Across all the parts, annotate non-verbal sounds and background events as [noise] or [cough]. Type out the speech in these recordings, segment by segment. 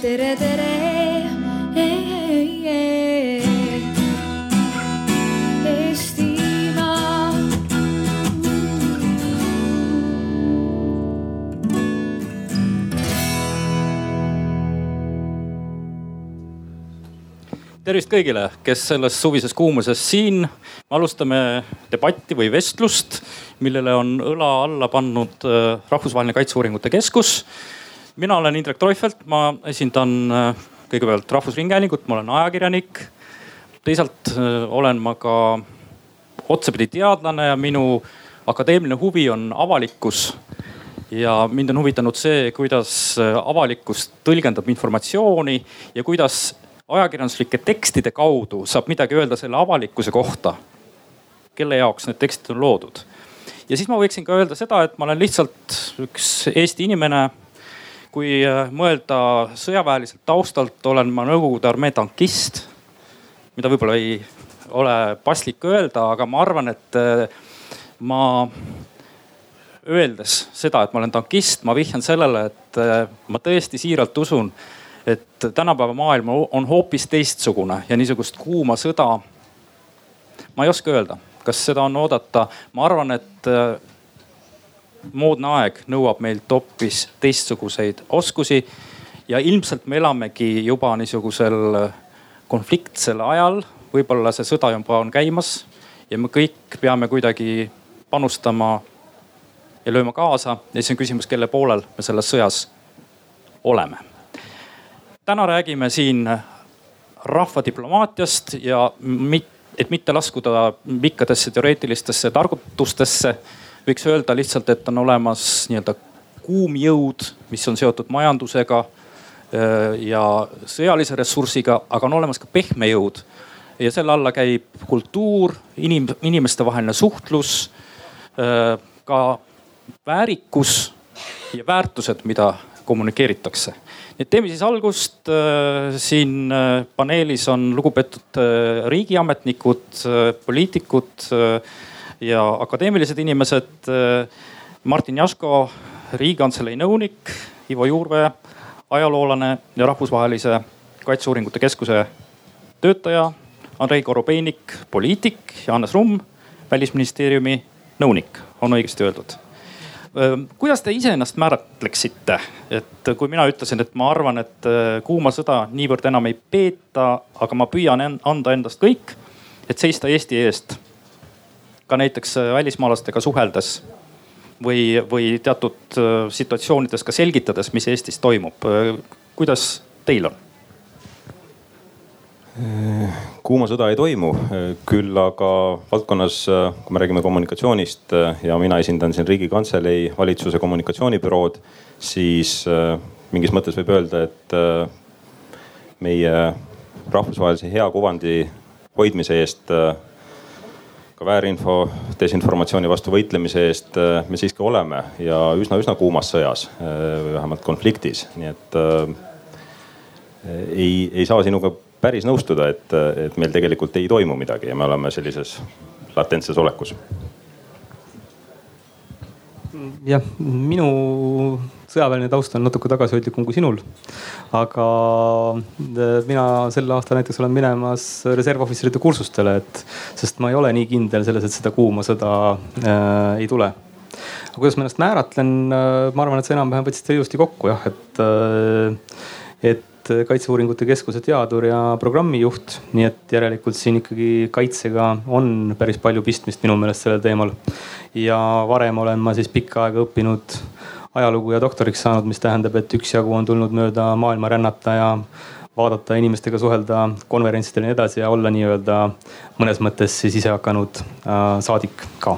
tere, tere. Eestimaa. tervist kõigile, kes selles suvises kuumuses siin. alustame debatti või vestlust, millele on õla alla pannud äh, Rahvusvaheline Kaitseuuringute Keskus. Mina olen Indrek Treufelt, ma esindan äh, kõigepealt Rahvusringhäälingut, ma olen ajakirjanik. teisalt äh, olen ma ka otsapidi teadlane ja minu akadeemiline huvi on avalikkus ja mind on huvitanud see, kuidas avalikkus tõlgendab informatsiooni ja kuidas ajakirjanduslike tekstide kaudu saab midagi öelda selle avalikkuse kohta, kelle jaoks need tekstid on loodud. ja siis ma võiksin ka öelda seda, et ma olen lihtsalt üks Eesti inimene. Kui äh, mõelda sõjaväeliselt taustalt, olen ma Nõukogude armee tankist, mida võib-olla ei ole paslik öelda, aga ma arvan, et äh, ma öeldes seda, et ma olen tankist, ma vihjan sellele, et äh, ma tõesti siiralt usun et tänapäeva maailm on hoopis teistsugune ja niisugust kuuma sõda. ma ei oska öelda, kas seda on oodata, ma arvan, et moodne aeg nõuab meilt hoopis teistsuguseid oskusi. ja ilmselt me elamegi juba niisugusel konfliktsel ajal, võib-olla see sõda juba on käimas ja me kõik peame kuidagi panustama ja lööma kaasa. Ja siis on küsimus, kelle poolel me selles sõjas oleme. Täna räägime siin rahvadiplomaatiast ja mit, et mitte laskuda pikkadesse teoreetilistesse targutustesse, võiks öelda lihtsalt, et on olemas nii-öelda kuum jõud, mis on seotud majandusega äh, ja sõjalise ressursiga, aga on olemas ka pehme jõud. ja selle alla käib kultuur, inim-, inimestevaheline suhtlus, äh, ka väärikus ja väärtused, mida kommunikeeritakse et teeme siis algust. Äh, siin paneelis on lugupeetud riigiametnikud, poliitikud ja akadeemilised inimesed. Martin Jaško, Riigikantselei nõunik, Ivo Juurvee, ajaloolane ja Rahvusvahelise Kaitseuuringute Keskuse töötaja. Andrei Korobeinik, poliitik ja Hannes Rumm, välisministeeriumi nõunik, on õigesti öeldud kuidas te iseennast määratleksite, et kui mina ütlesin, et ma arvan, et kuuma sõda niivõrd enam ei peeta, aga ma püüan anda endast kõik, et seista Eesti eest. Ka näiteks välismaalastega suheldes või, või teatud situatsioonides ka selgitades, mis Eestis toimub. kuidas teil on? kuuma sõda ei toimu, küll aga valdkonnas, kui me räägime kommunikatsioonist ja mina esindan siin riigikantselei valitsuse kommunikatsioonibürood, siis äh, mingis mõttes võib öelda, et äh, meie rahvusvahelise hea kuvandi hoidmise eest, äh, ka väärinfo, desinformatsiooni vastu võitlemise eest me siiski oleme ja üsna-üsna kuumas sõjas või vähemalt konfliktis, nii et ei, ei saa sinuga päris nõustuda, et, et meil tegelikult ei toimu midagi ja me oleme sellises latentses olekus. Jah, minu sõjaväeline taust on natuke tagasihoidlikum kui sinul. aga äh, mina sel aastal näiteks olen minemas reservohvitseride kursustele, et sest ma ei ole nii kindel selles, et seda kuuma sõda äh, ei tule aga kuidas ma ennast määratlen, äh, ma arvan, et sa enam-vähem võtsid selle ilusti kokku jah, et, äh, et Kaitseuuringute Keskuse teadur ja programmijuht, nii et järelikult siin ikkagi kaitsega on päris palju pistmist minu meelest sellel teemal. Ja varem olen ma siis pikka aega õppinud ajalugu ja doktoriks saanud, mis tähendab, et üksjagu on tulnud mööda maailma rännata ja vaadata inimestega, suhelda konverentsidel ja nii edasi ja olla nii-öelda mõnes mõttes siis ise hakanud äh, saadik ka.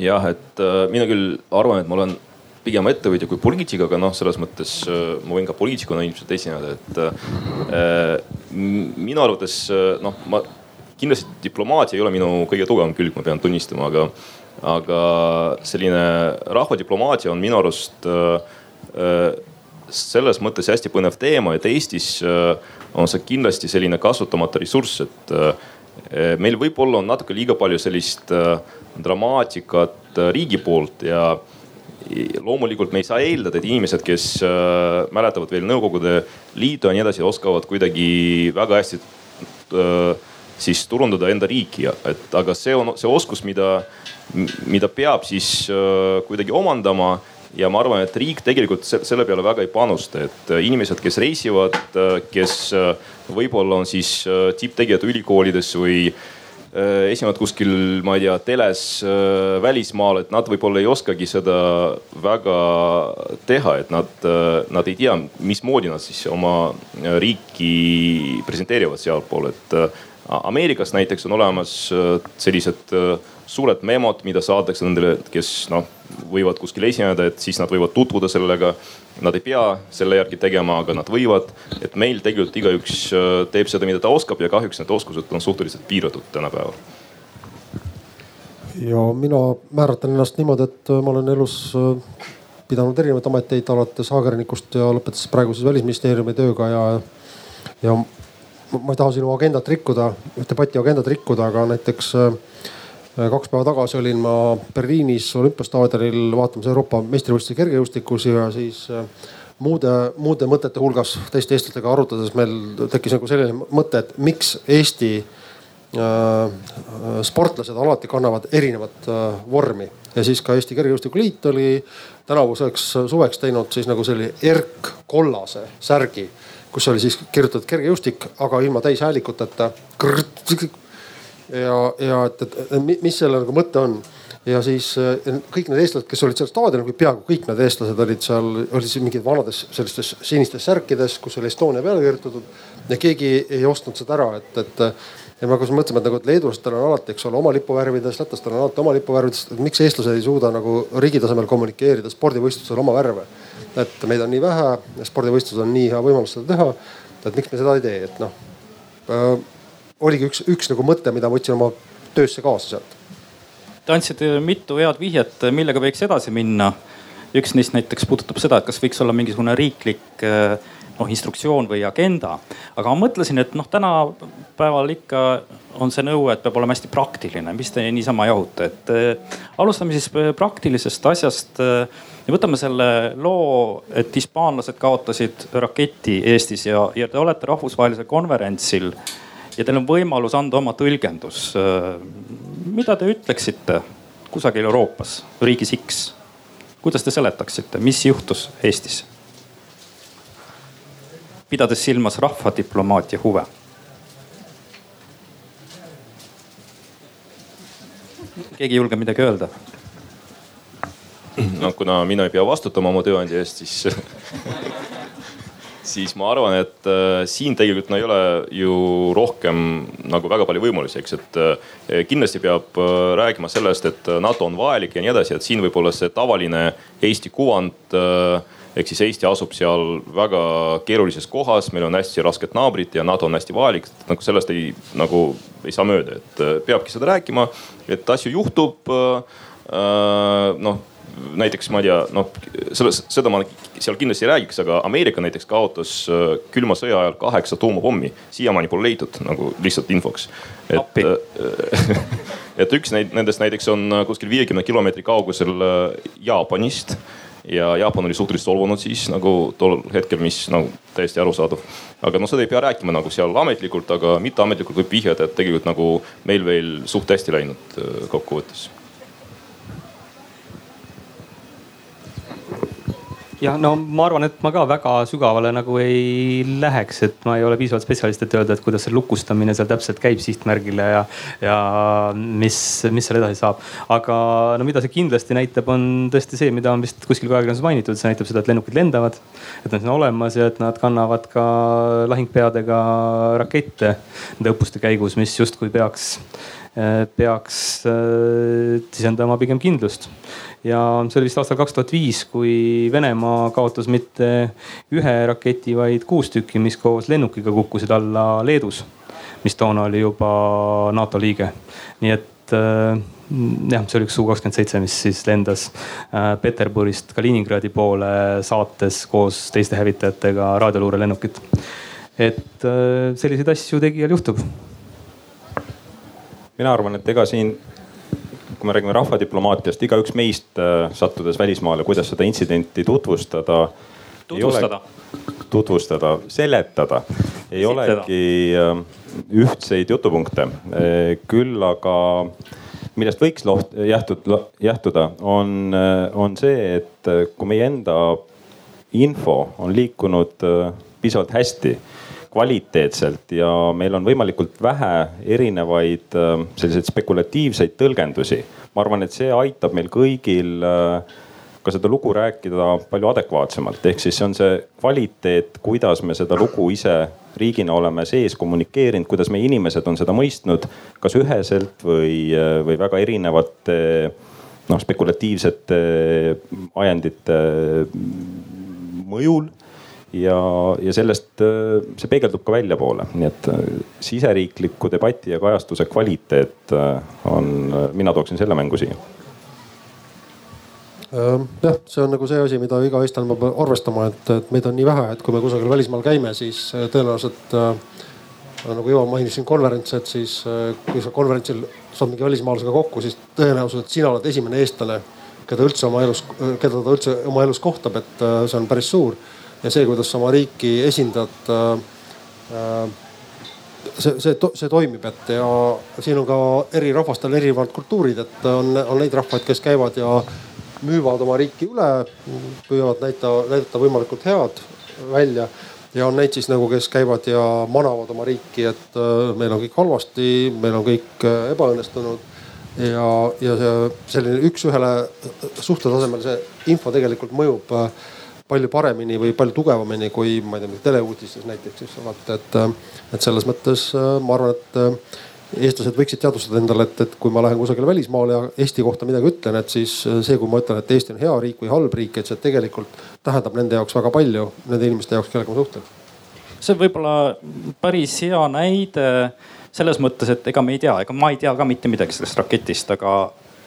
jah, et äh, mina küll arvan, et ma olen pigem ettevõtja kui poliitik, aga noh, selles mõttes äh, ma võin ka poliitikuna ilmselt esineda, et äh, minu arvates noh, ma kindlasti diplomaatia ei ole minu kõige tugevam külg, ma pean tunnistama, aga, aga selline rahvadiplomaatia on minu arust äh, äh selles mõttes hästi põnev teema, et Eestis äh, on see kindlasti selline kasutamata ressurss, et meil võib-olla on natuke liiga palju sellist dramaatikat riigi poolt ja loomulikult me ei saa eeldada, et inimesed, kes mäletavad veel Nõukogude Liitu ja nii edasi, oskavad kuidagi väga hästi siis turundada enda riiki, et aga see on see oskus, mida, mida peab siis äh, kuidagi omandama ja ma arvan, et riik tegelikult selle peale väga ei panusta, et äh, inimesed, kes reisivad, äh, kes võib-olla on siis tipptegijad ülikoolides või esinevad kuskil, ma ei tea, teles välismaal, et nad võib-olla ei oskagi seda väga teha, et nad, nad ei tea, mismoodi nad siis oma riiki presenteerivad sealpool, et Ameerikas näiteks on olemas sellised suured memod, mida saadakse nendele, kes noh, võivad kuskil esineda, et siis nad võivad tutvuda sellega. Nad ei pea selle järgi tegema, aga nad võivad. et meil tegelikult igaüks äh, teeb seda, mida ta oskab ja kahjuks need oskused on suhteliselt piiratud tänapäeval. ja mina määratlen ennast niimoodi, et äh, ma olen elus äh, pidanud erinevaid ameteid alates ajakirjanikust ja lõpetades praegu siis välisministeeriumi tööga ja, ja ma ei taha sinu agendat rikkuda, debati agendat rikkuda, aga näiteks äh, kaks päeva tagasi olin ma Berliinis olümpiastaadionil vaatamas Euroopa meistrivõistlusi kergejõustikus ja siis äh, muude, muude mõtete hulgas teiste eestlastega arutades meil tekkis nagu selline mõte, et miks Eesti äh, sportlased alati kannavad erinevat vormi. Ja siis ka Eesti Kergejõustiku Liit oli tänavuseks suveks teinud siis nagu selline erkkollase särgi, kus oli siis kirjutatud kergejõustik, aga ilma täishäälikuteta ja, ja et, et mis selle nagu mõte on ja siis kõik need eestlased, kes olid seal staadionil, või peaaegu kõik need eestlased olid seal, olid siis mingid vanades sellistes sinistes särkides, kus oli Estonia peale kirjutatud ja keegi ei ostnud seda ära, et, et ja me hakkasin mõtlema, et nagu, et leedulastel on alati, eks ole, oma lipuvärvides, lätlastel on alati oma lipuvärvides, et miks eestlased ei suuda nagu riigi tasemel kommunikeerida spordivõistlusel oma värve. Et meid on nii vähe, spordivõistlusel on nii hea võimalus seda teha, et miks me seda ei tee, et noh oligi üks, üks nagu mõte, mida võtsin oma töösse kaasa sealt. Te andsite mitu head vihjet, millega võiks edasi minna. üks neist näiteks puudutab seda, et kas võiks olla mingisugune riiklik noh instruktsioon või agenda. aga ma mõtlesin, et noh, tänapäeval ikka on see nõue, et peab olema hästi praktiline, mis te niisama jahute, et äh, alustame siis praktilisest asjast äh, ja võtame selle loo, et hispaanlased kaotasid raketi Eestis ja, ja te olete rahvusvahelisel konverentsil ja teil on võimalus anda oma tõlgendus. mida te ütleksite kusagil Euroopas, riigis X? kuidas te seletaksite, mis juhtus Eestis? pidades silmas rahvadiplomaatia huve. keegi ei julge midagi öelda? No kuna mina ei pea vastutama oma tööandja eest, siis [laughs] siis ma arvan, et äh, siin tegelikult no ei ole ju rohkem nagu väga palju võimalusi, eks, et äh, kindlasti peab äh, rääkima sellest, et NATO on vajalik ja nii edasi, et siin võib-olla see tavaline Eesti kuvand äh, ehk siis Eesti asub seal väga keerulises kohas, meil on hästi rasked naabrid ja NATO on hästi vajalik. nagu sellest ei, nagu ei saa mööda, et äh, peabki seda rääkima, et asju juhtub äh,. noh näiteks ma ei tea, noh selles, seda ma seal kindlasti ei räägiks, aga Ameerika näiteks kaotas äh, külma sõja ajal kaheksa tuumapommi, siiamaani pole leitud nagu lihtsalt infoks. et, äh, [laughs] et üks neid, nendest näiteks on äh, kuskil viiekümne kilomeetri kaugusel Jaapanist ja Jaapan oli suhteliselt solvunud siis nagu tol hetkel, mis nagu täiesti arusaadav. aga noh, seda ei pea rääkima nagu seal ametlikult, aga mitteametlikult võib vihjada, et tegelikult nagu meil veel suht hästi läinud kokkuvõttes jah, no ma arvan, et ma ka väga sügavale nagu ei läheks, et ma ei ole piisavalt spetsialist, et öelda, et kuidas see lukustamine seal täpselt käib sihtmärgile ja, ja mis, mis seal edasi saab. aga no mida see kindlasti näitab, on tõesti see, mida on vist kuskil ka ajakirjanduses mainitud, see näitab seda, et lennukid lendavad. et nad on olemas ja et nad kannavad ka lahingpeadega rakette nende õppuste käigus, mis justkui peaks peaks sisendama pigem kindlust ja see oli vist aastal kaks tuhat viis, kui Venemaa kaotas mitte ühe raketi, vaid kuus tükki, mis koos lennukiga kukkusid alla Leedus, mis toona oli juba NATO liige. nii et äh, jah, see oli üks Su kakskümmend seitse, mis siis lendas äh, Peterburist Kaliningradi poole saates koos teiste hävitajatega raadioluurelennukit. et äh, selliseid asju tegijal juhtub. mina arvan, et ega siin kui me räägime rahvadiplomaatiast, igaüks meist sattudes välismaale, kuidas seda intsidenti tutvustada. tutvustada. tutvustada, seletada ei Esitada. olegi ühtseid jutupunkte, küll aga millest võiks loht, jähtud, jähtuda, on, on see, et kui meie enda info on liikunud piisavalt hästi, kvaliteetselt ja meil on võimalikult vähe erinevaid selliseid spekulatiivseid tõlgendusi. ma arvan, et see aitab meil kõigil ka seda lugu rääkida palju adekvaatsemalt, ehk siis see on see kvaliteet, kuidas me seda lugu ise riigina oleme sees kommunikeerinud, kuidas meie inimesed on seda mõistnud, kas üheselt või, või väga erinevate noh, spekulatiivsete ajendite mõjul ja, ja sellest see peegeldub ka väljapoole, nii et siseriikliku debati ja kajastuse kvaliteet on, mina tooksin selle mängu siia jah, see on nagu see asi, mida iga eestlane peab arvestama, et, et meid on nii vähe, et kui me kusagil välismaal käime, siis äh, tõenäoliselt äh, nagu Ivo mainis siin konverentse, et siis äh, kui sa konverentsil saad mingi välismaalasega kokku, siis tõenäosus, et sina oled esimene eestlane, keda üldse oma elus, keda ta üldse oma elus kohtab, et äh, see on päris suur. Ja see, kuidas sa oma riiki esindad äh, äh, see, see, see toimib, et ja siin on ka eri rahvastel erinevad kultuurid, et on, on neid rahvaid, kes käivad ja müüvad oma riiki üle, püüavad näita, näidata võimalikult head välja ja on neid siis nagu, kes käivad ja manavad oma riiki, et äh, meil on kõik halvasti, meil on kõik ebaõnnestunud. ja, ja see selline üks-ühele suhtetasemel see info tegelikult mõjub äh, palju paremini või palju tugevamini kui ma ei tea, teleuudistes näiteks, eks ole, et, et, et selles mõttes ma arvan, et eestlased võiksid teadvustada endale, et, et kui ma lähen kusagile välismaale ja Eesti kohta midagi ütlen, et siis äh, see, kui ma ütlen, et Eesti on hea riik või halb riik, et see tegelikult tähendab nende jaoks väga palju, nende inimeste jaoks, kellega ma suhtlen. see on võib-olla päris hea näide selles mõttes, et ega me ei tea, ega ma ei tea ka mitte midagi sellest raketist, aga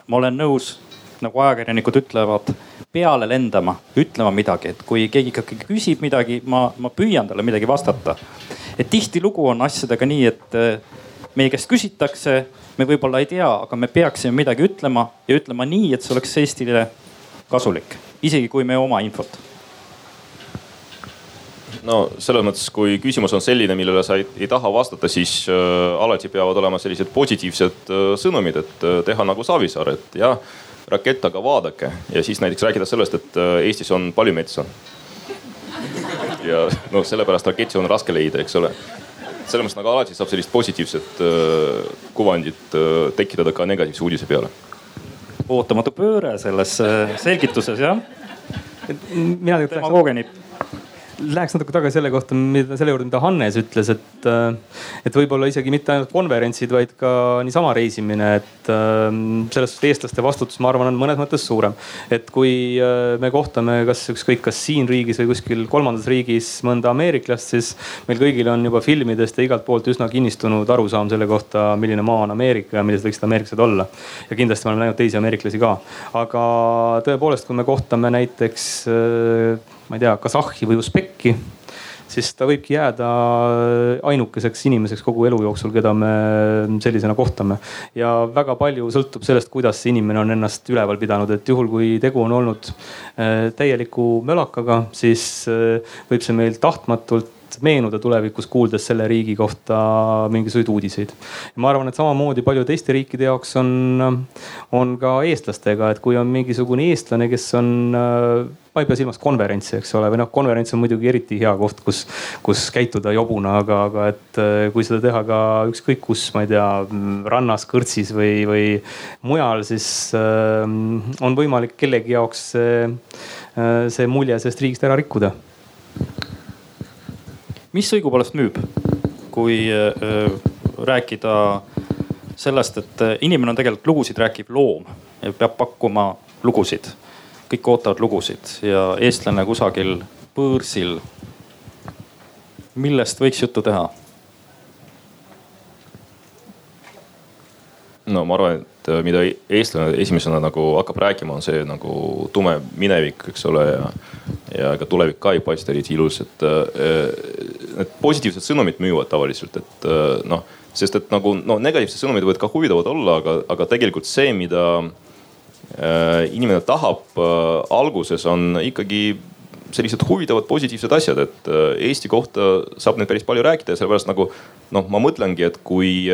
ma olen nõus, nagu ajakirjanikud ütlevad, peale lendama, ütlema midagi, et kui keegi ikkagi küsib midagi, ma, ma püüan talle midagi vastata. et tihtilugu on asjadega nii, et meie käest küsitakse, me võib-olla ei tea, aga me peaksime midagi ütlema ja ütlema nii, et see oleks Eestile kasulik, isegi kui me oma infot no selles mõttes, kui küsimus on selline, millele sa ei, ei taha vastata, siis äh, alati peavad olema sellised positiivsed äh, sõnumid, et äh, teha nagu Savisaar, et jah, rakett, aga vaadake ja siis näiteks rääkida sellest, et äh, Eestis on palju metsa. ja noh, sellepärast raketti on raske leida, eks ole selles mõttes nagu alati saab sellist positiivset äh, kuvandit äh, tekitada ka negatiivse uudise peale. ootamatu pööre selles äh, selgituses jah. mina tegelikult. nipp läheks natuke tagasi selle kohta, mida, selle juurde, mida Hannes ütles, et, äh, et võib-olla isegi mitte ainult konverentsid, vaid ka niisama reisimine, et ähm, selles suhtes eestlaste vastutus, ma arvan, on mõnes mõttes suurem. et kui äh, me kohtame kas ükskõik, kas siin riigis või kuskil kolmandas riigis mõnda ameeriklast, siis meil kõigil on juba filmidest ja igalt poolt üsna kinnistunud arusaam selle kohta, milline maa on Ameerika ja millised võiksid ameeriklased olla. ja kindlasti me oleme näinud teisi ameeriklasi ka. aga tõepoolest, kui me kohtame näiteks äh, ma ei tea, kasahhi või usbekki, siis ta võibki jääda ainukeseks inimeseks kogu elu jooksul, keda me sellisena kohtame. ja väga palju sõltub sellest, kuidas see inimene on ennast üleval pidanud, et juhul kui tegu on olnud äh, täieliku mölakaga, siis äh, võib see meil tahtmatult meenuda tulevikus, kuuldes selle riigi kohta mingisuguseid uudiseid. ma arvan, et samamoodi paljude teiste riikide jaoks on, on ka eestlastega, et kui on mingisugune eestlane, kes on ma ei pea silmas konverentsi, eks ole, või noh, konverents on muidugi eriti hea koht, kus, kus käituda jobuna, aga, aga et äh, kui seda teha ka ükskõik kus, ma ei tea, rannas, kõrtsis või, või mujal, siis äh, on võimalik kellegi jaoks see, äh, see mulje sellest riigist ära rikkuda mis õigupoolest müüb, kui äh, rääkida sellest, et äh, inimene on tegelikult lugusid rääkiv loom ja peab pakkuma lugusid. kõik ootavad lugusid ja eestlane kusagil põõrsil. millest võiks juttu teha? no ma arvan, et äh, mida eestlane esimesena nagu hakkab rääkima, on see nagu tume minevik, eks ole, ja, ja ega tulevik ka ei paista eriti ilus, et äh, need positiivsed sõnumid müüvad tavaliselt, et äh, noh, sest et nagu no negatiivsed sõnumid võivad ka huvitavad olla, aga, aga tegelikult see, mida inimene tahab alguses, on ikkagi sellised huvitavad positiivsed asjad, et Eesti kohta saab nüüd päris palju rääkida ja sellepärast nagu noh, ma mõtlengi, et kui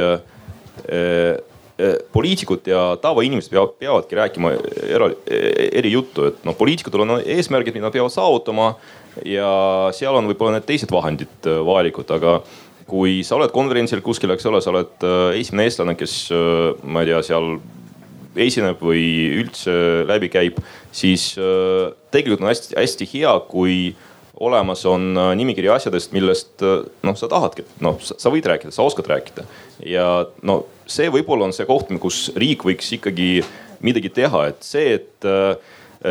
poliitikud ja tavainimesed peavad, peavadki rääkima era, eri juttu, et noh, poliitikutel on eesmärgid, mida nad peavad saavutama ja seal on võib-olla need teised vahendid vajalikud, aga kui sa oled konverentsil kuskil, eks ole, sa oled esimene eestlane, kes ma ei tea, seal esineb või üldse läbi käib, siis tegelikult on hästi-hästi hea, kui olemas on äh, nimekiri asjadest, millest äh, noh, sa tahadki, noh, sa võid rääkida, sa oskad rääkida. ja no see võib-olla on see koht, kus riik võiks ikkagi midagi teha, et see, et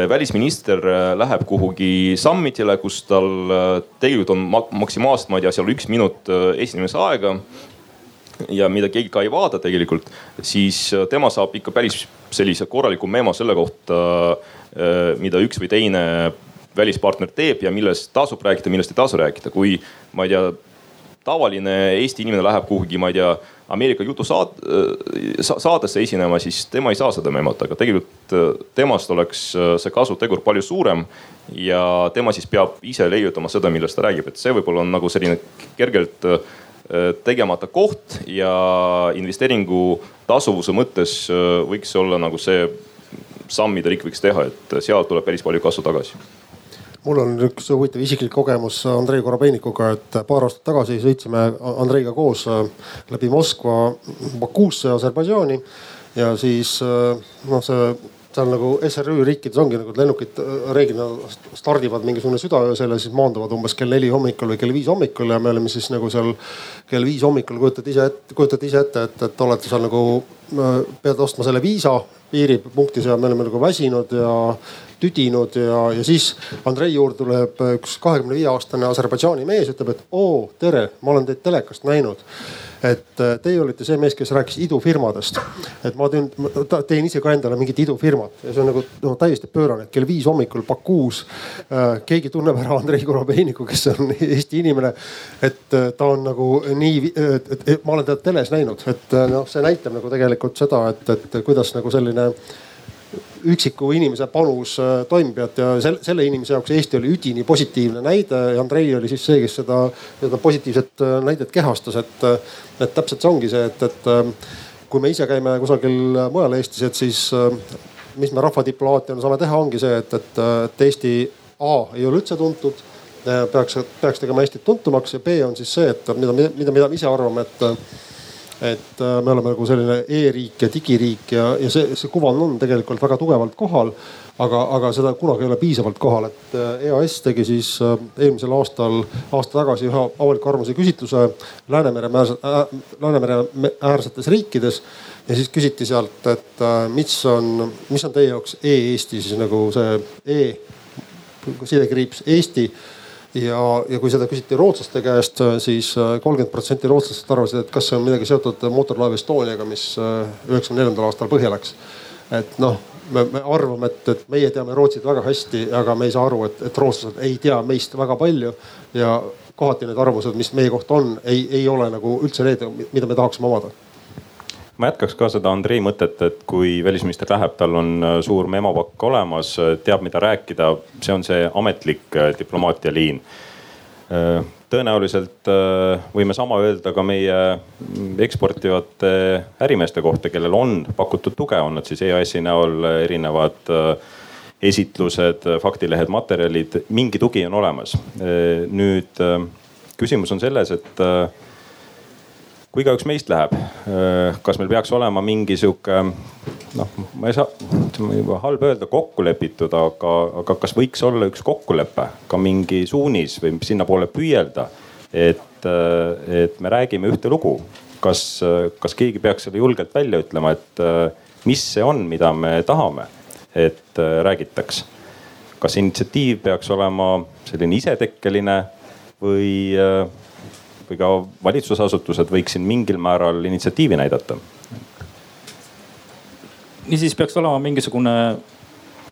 välisminister läheb kuhugi summit'ile, kus tal tegelikult on maksimaalselt, ma ei tea, seal üks minut esinemise aega ja mida keegi ka ei vaata tegelikult, siis äh, tema saab ikka päris sellise korraliku memo selle kohta, äh, mida üks või teine välispartner teeb ja millest tasub rääkida, millest ei tasu rääkida. kui ma ei tea, tavaline Eesti inimene läheb kuhugi, ma ei tea, Ameerika jutusaat- sa,, saatesse esinema, siis tema ei saa seda memot, aga tegelikult äh, temast oleks see kasutegur palju suurem. ja tema siis peab ise leiutama seda, millest ta räägib, et see võib-olla on nagu selline kergelt Äh, tegemata koht ja investeeringu tasuvuse mõttes äh, võiks olla nagu see samm, mida riik võiks teha, et sealt tuleb päris palju kasu tagasi mul on üks huvitav isiklik kogemus Andrei Korobeinikuga, et paar aastat tagasi sõitsime Andreiga koos äh, läbi Moskva Bakuusse, Aserbaidžaani. Ja siis noh, see seal nagu SRÜ riikides ongi nagu lennukid äh, reeglina stardivad mingisugune südaöösel ja siis maanduvad umbes kell neli hommikul või kell viis hommikul ja me olime siis nagu seal kell viis hommikul kujutad ise ette, kujutate ise ette, et, et olete seal nagu, äh, pead ostma selle viisa piiripunktis ja me oleme nagu väsinud ja tüdinud ja, ja siis Andrei juurde tuleb üks kahekümne viie aastane Aserbaidžaani mees, ütleb, et oo tere, ma olen teid telekast näinud et äh, teie olite see mees, kes rääkis idufirmadest. et ma teen, teen ise ka endale mingit idufirmat ja see on nagu no, täiesti pöörane, et kell viis hommikul Bakuus äh, keegi tunneb ära Andrei Korobeiniku, kes on [laughs] Eesti inimene. et äh, ta on nagu nii, et, et, ma olen teda teles näinud, et äh, noh, see näitab nagu tegelikult seda, et, et kuidas nagu selline üksiku inimese panus äh, toimib ja selle, selle inimese jaoks Eesti oli üdini positiivne näide ja Andrei oli siis see, kes seda, seda positiivset äh, näidet kehastas, et, äh, et täpselt see ongi see, et, et kui me ise käime kusagil mujal Eestis, et siis mis me rahvadiplomaatiana saame teha, ongi see, et, et, et Eesti A ei ole üldse tuntud peaks, peaks tegema Eestit tuntumaks ja B on siis see, et mida, mida, mida me ise arvame, et et äh, me oleme nagu selline e-riik ja digiriik ja, ja see, see kuvand on tegelikult väga tugevalt kohal. aga, aga seda kunagi ei ole piisavalt kohal, et äh, EAS tegi siis äh, eelmisel aastal, aasta tagasi ühe avaliku arvamuse küsitluse Läänemere Läänemere äärsetes riikides. ja siis küsiti sealt, et mis on, mis on teie jaoks e-Eesti siis nagu see e sidekriips Eesti ja, ja kui seda küsiti rootslaste käest, siis äh, kolmkümmend protsenti rootslastest arvasid, et kas see on midagi seotud mootorlaev Estoniaga, mis äh, üheksakümne neljandal aastal põhja läks. et noh, me, me arvame, et, et meie teame Rootsit väga hästi, aga me ei saa aru, et, et rootslased ei tea meist väga palju ja kohati need arvamused, mis meie kohta on, ei, ei ole nagu üldse need, mida me tahaksime omada ma jätkaks ka seda Andrei mõtet, et kui välisminister läheb, tal on äh, suur memopakk olemas, äh, teab, mida rääkida, see on see ametlik äh, diplomaatia liin. tõenäoliselt võime sama öelda ka meie mm, eksportivate ärimeeste kohta, kellel on pakutud tuge, on nad siis EAS-i näol erinevad esitlused, faktilehed, materjalid, mingi tugi on olemas. nüüd küsimus on selles, et kui igaüks meist läheb, äh, kas meil peaks olema mingi sihuke noh, ma ei saa, ütleme juba halb öelda, kokku lepitud, aga, aga kas võiks olla üks kokkulepe, ka mingi suunis või sinnapoole püüelda. et, äh, et me räägime ühte lugu, kas, kas keegi peaks selle julgelt välja ütlema, et äh, mis see on, mida me tahame, et räägitaks. kas initsiatiiv peaks olema selline isetekkeline või või ka valitsusasutused võiks siin mingil määral initsiatiivi näidata? niisiis peaks olema mingisugune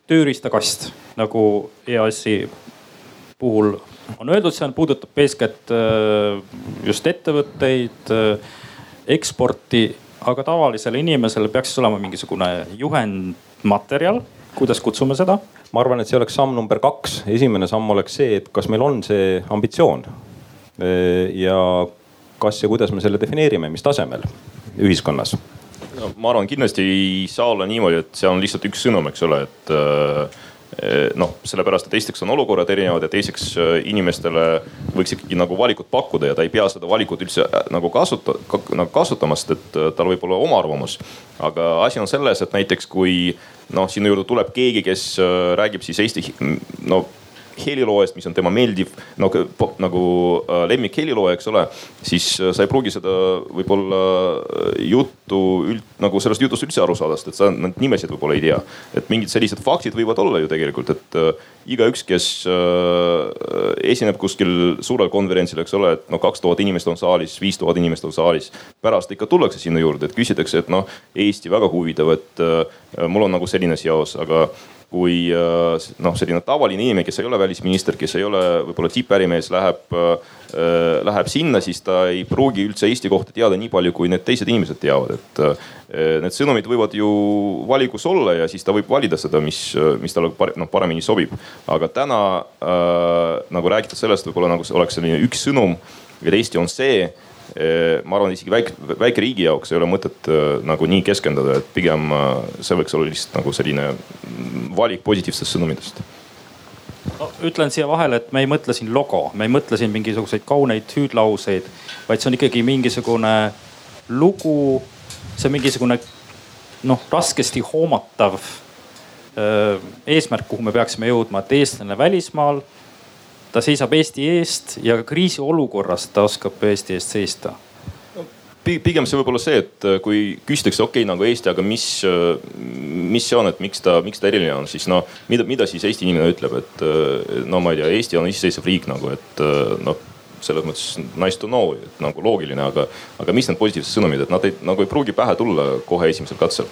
tööriistakast nagu EAS-i puhul on öeldud, see on, puudutab eeskätt äh, just ettevõtteid, äh, eksporti, aga tavalisele inimesele peaks siis olema mingisugune juhendmaterjal, kuidas kutsume seda? ma arvan, et see oleks samm number kaks. esimene samm oleks see, et kas meil on see ambitsioon. Ja kas ja kuidas me selle defineerime, mis tasemel ühiskonnas no,? ma arvan, kindlasti ei saa olla niimoodi, et see on lihtsalt üks sõnum, eks ole, et äh, noh, sellepärast, et esiteks on olukorrad erinevad ja teiseks äh, inimestele võiks ikkagi nagu valikut pakkuda ja ta ei pea seda valikut üldse äh, nagu kasuta, nagu kasutama, sest et tal võib olla oma arvamus. aga asi on selles, et näiteks kui noh, sinu juurde tuleb keegi, kes räägib siis eesti no heliloojast, mis on tema meeldiv nagu, nagu lemmik helilooja, eks ole. siis äh, sa ei pruugi seda võib-olla äh, juttu üld, nagu sellest jutust üldse aru saada, sest et sa neid nimesid võib-olla ei tea. et mingid sellised faktid võivad olla ju tegelikult, et äh, igaüks, kes äh, esineb kuskil suurel konverentsil, eks ole, et noh, kaks tuhat inimest on saalis, viis tuhat inimest on saalis. pärast ikka tullakse sinna juurde, et küsitakse, et noh, Eesti väga huvitav, et äh, mul on nagu selline seos, aga kui äh, noh, selline tavaline inimene, kes ei ole välisminister, kes ei ole võib-olla tippärimees, läheb, äh, läheb sinna, siis ta ei pruugi üldse Eesti kohta teada nii palju, kui need teised inimesed teavad, et äh, need sõnumid võivad ju valikus olla ja siis ta võib valida seda, mis, mis talle noh paremini sobib. aga täna äh, nagu rääkida sellest, võib-olla nagu oleks selline üks sõnum, et Eesti on see ma arvan, isegi väike, väike riigi jaoks ei ole mõtet äh, nagu nii keskenduda, et pigem äh, see võiks olla lihtsalt nagu selline valik positiivsetest sõnumitest no,. ütlen siia vahele, et me ei mõtle siin logo, me ei mõtle siin mingisuguseid kauneid hüüdlauseid, vaid see on ikkagi mingisugune lugu. see on mingisugune noh, raskesti hoomatav öö, äh, eesmärk, kuhu me peaksime jõudma, et eestlane välismaal ta seisab Eesti eest ja kriisiolukorras ta oskab Eesti eest seista pigem see võib olla see, et äh, kui küsitakse, okei okay, nagu Eesti, aga mis, äh, mis see on, et miks ta, miks ta eriline on, siis no mida, mida siis Eesti inimene ütleb, et äh, no ma ei tea, Eesti on iseseisev riik nagu, et noh selles mõttes nice to know, et nagu loogiline, aga, aga mis need positiivsed sõnumid, et nad ei, nagu ei pruugi pähe tulla kohe esimesel katsel.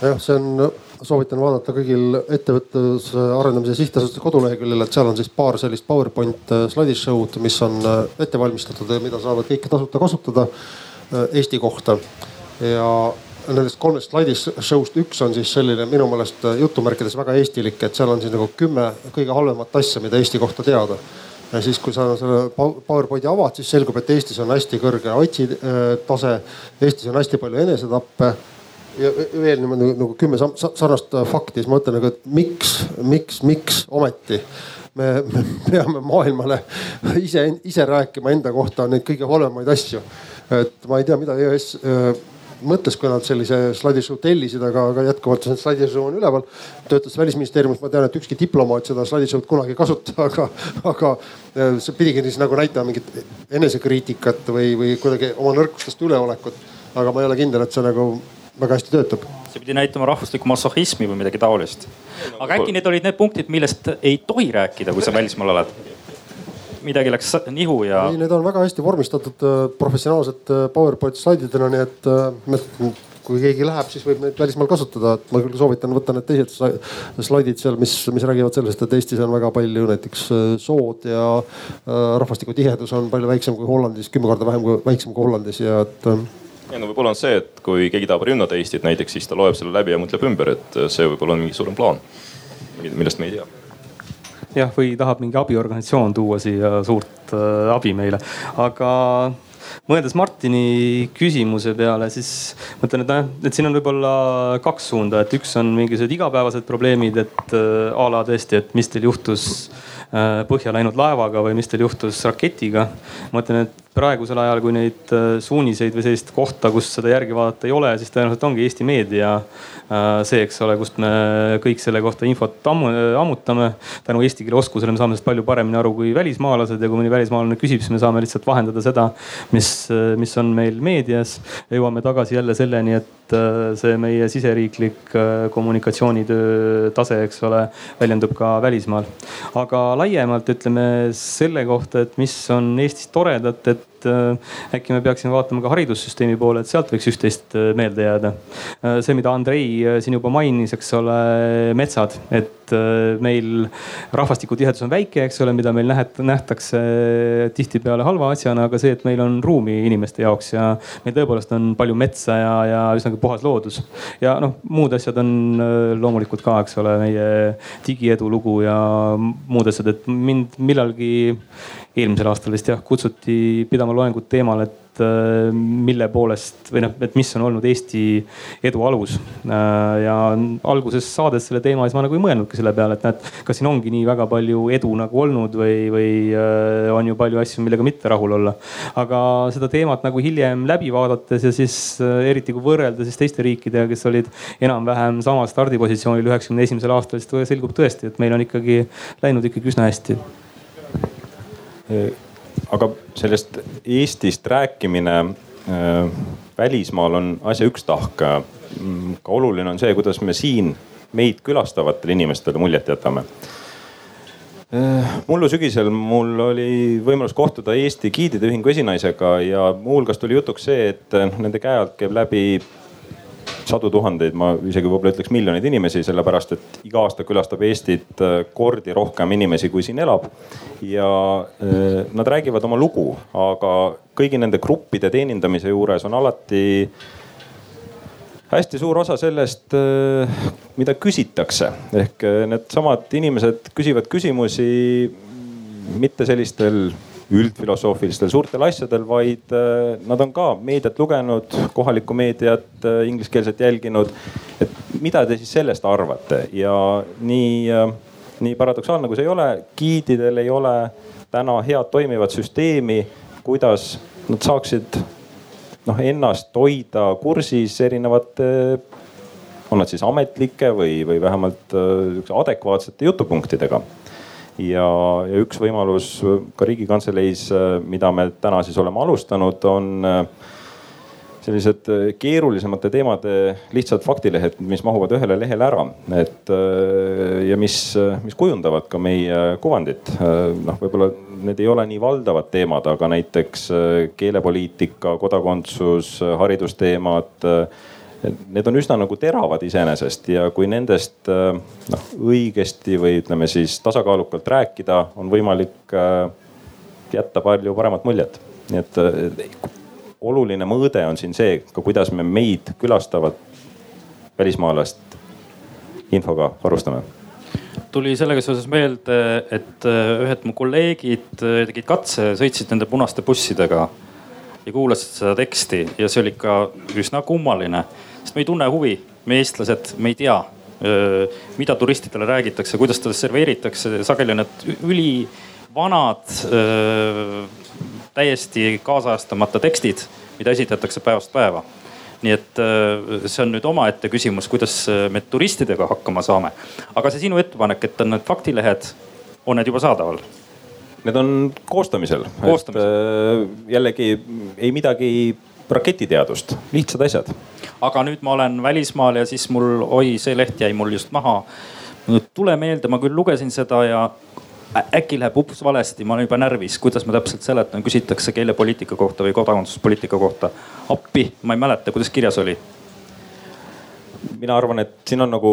jah, see on soovitan vaadata kõigil ettevõtluse arendamise sihtasutuse koduleheküljel, et seal on siis paar sellist PowerPoint äh, slidishow'd, mis on äh, ette valmistatud ja mida saavad kõik tasuta kasutada äh, Eesti kohta. ja nendest kolmest slidishow'st üks on siis selline minu meelest jutumärkides väga eestilik, et seal on siis nagu kümme kõige halvemat asja, mida Eesti kohta teada ja siis, kui sa selle PowerPointi avad, siis selgub, et Eestis on hästi kõrge otsi tase. Eestis on hästi palju enesetappe ja veel niimoodi nagu, nagu kümme sarnast fakti, siis ma mõtlen nagu, et miks, miks, miks ometi me, me peame maailmale ise, ise rääkima enda kohta neid kõige halvemaid asju. et ma ei tea, mida EOS äh, mõtles, kui nad sellise slaidishow tellisid, aga, aga jätkuvalt see slaidishow on üleval. töötas välisministeeriumis, ma tean, et ükski diplomaat seda slaidishow'd kunagi ei kasuta, [laughs] aga, aga äh, see pidigi siis nagu näitama mingit enesekriitikat või, või kuidagi oma nõrkustest üleolekut. aga ma ei ole kindel, et see nagu väga hästi töötab. see pidi näitama rahvuslikku masohhismi või midagi taolist. aga äkki need olid need punktid, millest ei tohi rääkida, kui sa välismaal oled? midagi läks nihu ja. ei, need on väga hästi vormistatud äh, professionaalsed äh, PowerPoint slaididena, nii et äh, kui keegi läheb, siis võib neid välismaal kasutada, et ma küll soovitan võtta need teised slaidid seal, mis, mis räägivad sellest, et Eestis on väga palju näiteks sood ja rahvastiku tihedus on palju väiksem kui Hollandis, kümme korda vähem kui väiksem kui Hollandis ja et ja no võib-olla on see, et kui keegi tahab rünnata Eestit näiteks, siis ta loeb selle läbi ja mõtleb ümber, et see võib-olla on mingi suurem plaan, millest me ei tea jah, või tahab mingi abiorganisatsioon tuua siia suurt äh, abi meile, aga mõeldes Martini küsimuse peale, siis mõtlen, et noh, et siin on võib-olla kaks suunda, et üks on mingisugused igapäevased probleemid, et äh, a la tõesti, et mis teil juhtus äh, põhja läinud laevaga või mis teil juhtus raketiga. ma mõtlen, et praegusel ajal, kui neid äh, suuniseid või sellist kohta, kus seda järgi vaadata ei ole, siis tõenäoliselt ongi Eesti meedia äh, see, eks ole, kust me kõik selle kohta infot ammu, ammutame. tänu eesti keele oskusele me saame sellest palju paremini aru kui välismaalased ja kui mõni välismaalane küsib, siis me saame lihtsalt vahendada seda, mis, mis on meil meedias. jõuame tagasi jälle selleni, et äh, see meie siseriiklik kommunikatsioonitöö tase, eks ole, väljendub ka välismaal. aga laiemalt ütleme selle kohta, et mis on Eestis toredat, et et äh, äkki me peaksime vaatama ka haridussüsteemi poole, et sealt võiks üht-teist äh, meelde jääda. Äh, see, mida Andrei siin juba mainis, eks ole, metsad, et meil rahvastikutihedus on väike, eks ole, mida meil nähtakse tihtipeale halva asjana, aga see, et meil on ruumi inimeste jaoks ja meil tõepoolest on palju metsa ja, ja üsnagi puhas loodus. ja noh, muud asjad on loomulikult ka, eks ole, meie digiedu lugu ja muud asjad, et mind millalgi eelmisel aastal vist jah, kutsuti pidama loengut teemal, et äh, mille poolest või noh, et mis on olnud Eesti edu alus. Äh, ja alguses saades selle teema, siis ma nagu ei mõelnudki selle peale, et näed, kas siin ongi nii väga palju edu nagu olnud või, või äh, on ju palju asju, millega mitte rahul olla. aga seda teemat nagu hiljem läbi vaadates ja siis eriti kui võrrelda siis teiste riikidega, kes olid enam-vähem samal stardipositsioonil üheksakümne esimesel aastal, siis selgub tõesti, et meil on ikkagi läinud ikkagi üsna hästi aga sellest Eestist rääkimine äh, välismaal on asja üks tahk. Mm, ka oluline on see, kuidas me siin meid külastavatele inimestele muljet jätame. Äh, mullu sügisel mul oli võimalus kohtuda Eesti Giidide Ühingu esinaisega ja muuhulgas tuli jutuks see, et äh, nende käe alt käib läbi sadu tuhandeid, ma isegi võib-olla ütleks miljoneid inimesi, sellepärast et iga aasta külastab Eestit äh, kordi rohkem inimesi, kui siin elab. ja äh, nad räägivad oma lugu, aga kõigi nende gruppide teenindamise juures on alati hästi suur osa sellest, äh, mida küsitakse, ehk needsamad inimesed küsivad küsimusi mitte sellistel üldfilosoofilistel suurtel asjadel, vaid äh, nad on ka meediat lugenud, kohalikku meediat, äh, ingliskeelset jälginud. et mida te siis sellest arvate ja nii, äh, nii paradoksaalne kui see ei ole, giididel ei ole täna head toimivat süsteemi, kuidas nad saaksid noh ennast hoida kursis erinevate on nad siis ametlike või, või vähemalt adekvaatsete jutupunktidega ja, ja üks võimalus ka riigikantseleis, mida me täna siis oleme alustanud, on äh, sellised äh, keerulisemate teemade lihtsad faktilehed, mis mahuvad ühele lehele ära, et äh, ja mis, mis kujundavad ka meie kuvandit. noh, võib-olla need ei ole nii valdavad teemad, aga näiteks keelepoliitika, kodakondsus, haridusteemad need on üsna nagu teravad iseenesest ja kui nendest äh, noh õigesti või ütleme siis tasakaalukalt rääkida, on võimalik äh, jätta palju paremat muljet. nii et äh, oluline mõõde on siin see ka, kuidas me meid külastavat välismaalast infoga varustame tuli sellega seoses meelde, et ühed mu kolleegid tegid katse, sõitsid nende punaste bussidega ja kuulasid seda teksti ja see oli ikka üsna kummaline sest me ei tunne huvi, me eestlased, me ei tea, mida turistidele räägitakse, kuidas teda serveeritakse, sageli on need ülivanad, täiesti kaasajastamata tekstid, mida esitatakse päevast päeva nii et see on nüüd omaette küsimus, kuidas me turistidega hakkama saame. aga see sinu ettepanek, et on need faktilehed, on need juba saadaval? Need on koostamisel, koostamisel., et jällegi ei midagi raketiteadust, lihtsad asjad. aga nüüd ma olen välismaal ja siis mul, oi, see leht jäi mul just maha. tule meelde, ma küll lugesin seda ja äkki läheb ups valesti, ma olen juba närvis, kuidas ma täpselt seletan, küsitakse keelepoliitika kohta või kodakondsuspoliitika kohta. appi, ma ei mäleta, kuidas kirjas oli mina arvan, et siin on nagu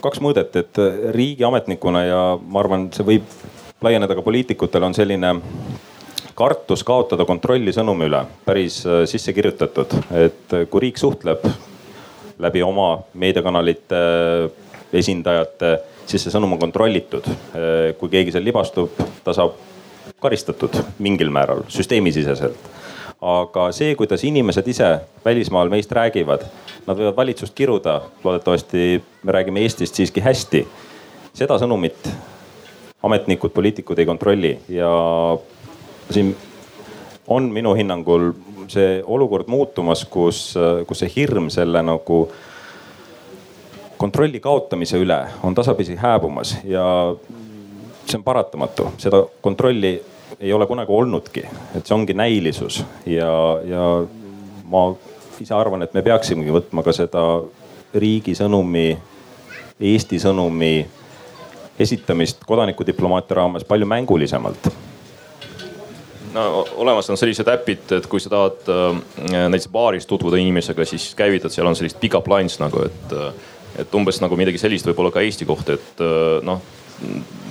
kaks mõõdet, et riigiametnikuna ja ma arvan, see võib laieneda ka poliitikutele, on selline kartus kaotada kontrolli sõnumi üle päris äh, sisse kirjutatud, et äh, kui riik suhtleb läbi oma meediakanalite äh, esindajate, siis see sõnum on kontrollitud. kui keegi seal libastub, ta saab karistatud mingil määral süsteemisiseselt. aga see, kuidas inimesed ise välismaal meist räägivad, nad võivad valitsust kiruda, loodetavasti me räägime Eestist siiski hästi. seda sõnumit ametnikud, poliitikud ei kontrolli ja siin on minu hinnangul see olukord muutumas, kus, kus see hirm selle nagu kontrolli kaotamise üle on tasapisi hääbumas ja see on paratamatu, seda kontrolli ei ole kunagi olnudki, et see ongi näilisus ja, ja ma ise arvan, et me peaksimegi võtma ka seda riigi sõnumi, Eesti sõnumi esitamist kodanikudiplomaatia raames palju mängulisemalt no olemas on sellised äpid, et kui sa tahad äh, näiteks baaris tutvuda inimesega, siis käivitad, seal on sellised pick-up lines nagu, et äh, et umbes nagu midagi sellist võib-olla ka Eesti kohta, et noh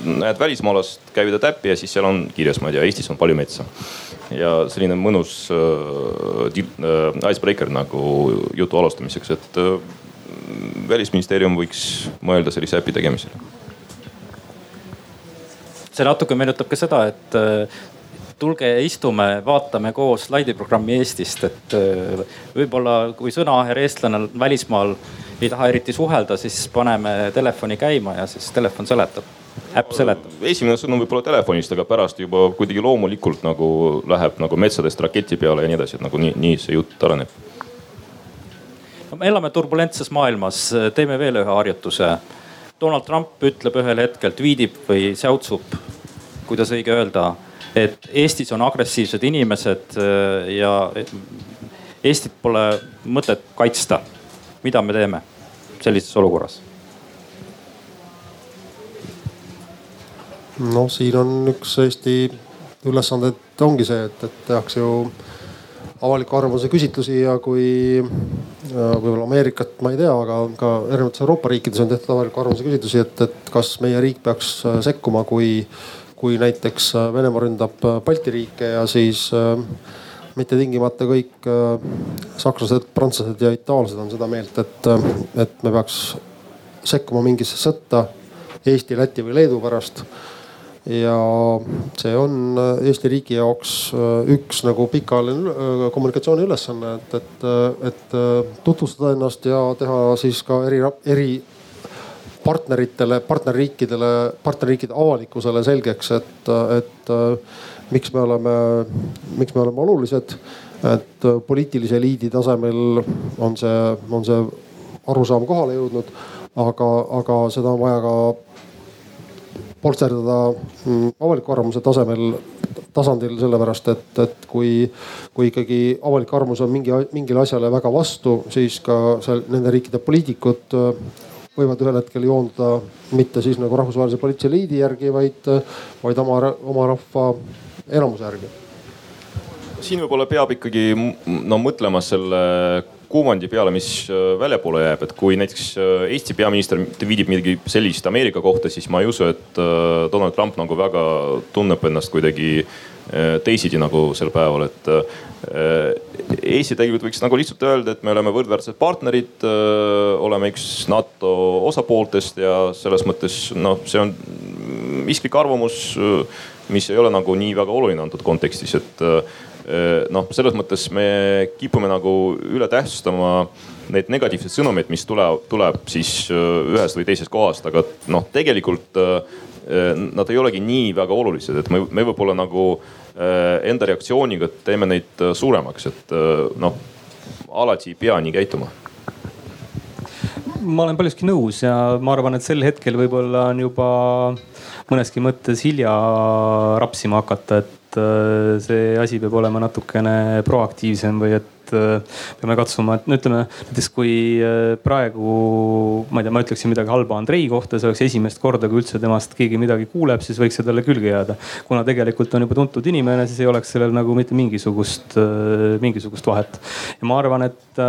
näed välismaalast, käi ta täppi ja siis seal on kirjas, ma ei tea, Eestis on palju metsa. ja selline mõnus äh, äh, icebreaker nagu jutu alustamiseks, et äh, välisministeerium võiks mõelda sellise äpi tegemisele. See natuke meenutab ka seda, et äh, tulge istume, vaatame koos slaidiprogrammi Eestist, et äh, võib-olla kui sõnaaher eestlane välismaal ei taha eriti suhelda, siis paneme telefoni käima ja siis telefon seletab äpp seletab? esimene sõnum võib-olla telefonist, aga pärast juba kuidagi loomulikult nagu läheb nagu metsadest raketi peale ja nii edasi, et nagu nii, nii see jutt areneb. no me elame turbulentses maailmas, teeme veel ühe harjutuse. Donald Trump ütleb ühel hetkel, tweetib või säutsub, kuidas õige öelda, et Eestis on agressiivsed inimesed äh, ja Eestit pole mõtet kaitsta. mida me teeme sellises olukorras? noh, siin on üks Eesti ülesanded ongi see, et, et tehakse ju avaliku arvamuse küsitlusi ja kui võib-olla Ameerikat ma ei tea, aga ka erinevates Euroopa riikides on tehtud avaliku arvamuse küsitlusi, et, et kas meie riik peaks äh, sekkuma, kui, kui näiteks äh, Venemaa ründab äh, Balti riike ja siis mitte tingimata kõik sakslased, prantslased ja itaallased on seda meelt, et, et me peaks sekkuma mingisse sõtta Eesti, Läti või Leedu pärast ja see on äh, Eesti riigi jaoks äh, üks nagu pikaajaline äh, kommunikatsiooni ülesanne, et, et, et tutvustada ennast ja teha siis ka eri, eri partneritele, partnerriikidele, partnerriikide avalikkusele selgeks, et, et miks me oleme, miks me oleme olulised. et poliitilise eliidi tasemel on see, on see arusaam kohale jõudnud, aga, aga seda on vaja ka polsterdada mm, avaliku arvamuse tasemel, tasandil, sellepärast et, et kui, kui ikkagi avalik arvamus on mingi, mingile asjale väga vastu, siis ka seal nende riikide poliitikud äh, võivad ühel hetkel joonduda mitte siis nagu rahvusvahelise poliitilise eliidi järgi, vaid, vaid oma, oma rahva enamuse järgi. siin võib-olla peab ikkagi no mõtlema selle kuvandi peale, mis äh, väljapoole jääb, et kui näiteks äh, Eesti peaminister viidib midagi sellist Ameerika kohta, siis ma ei usu, et äh, Donald Trump nagu väga tunneb ennast kuidagi teisiti nagu sel päeval, et Eesti tegelikult võiks nagu lihtsalt öelda, et me oleme võrdväärsed partnerid, oleme üks NATO osapooltest ja selles mõttes noh, see on isiklik arvamus, mis ei ole nagu nii väga oluline antud kontekstis, et noh, selles mõttes me kipume nagu üle tähtsustama neid negatiivseid sõnumeid, mis tuleb, tuleb siis äh, ühest või teisest kohast, aga noh, tegelikult äh, nad ei olegi nii väga olulised, et me, me võib-olla nagu enda reaktsiooniga teeme neid suuremaks, et noh, alati ei pea nii käituma. Ma olen paljuski nõus ja ma arvan, et sel hetkel võib-olla on juba mõneski mõttes hilja rapsima hakata, et et äh, see asi peab olema natukene proaktiivsem või et äh, peame katsuma, et no ütleme näiteks kui äh, praegu, ma ei tea, ma ütleksin midagi halba Andrei kohta, see oleks esimest korda, kui üldse temast keegi midagi kuuleb, siis võiks see talle külge jääda. kuna tegelikult on juba tuntud inimene, siis ei oleks sellel nagu mitte mingisugust, mingisugust vahet. ja ma arvan, et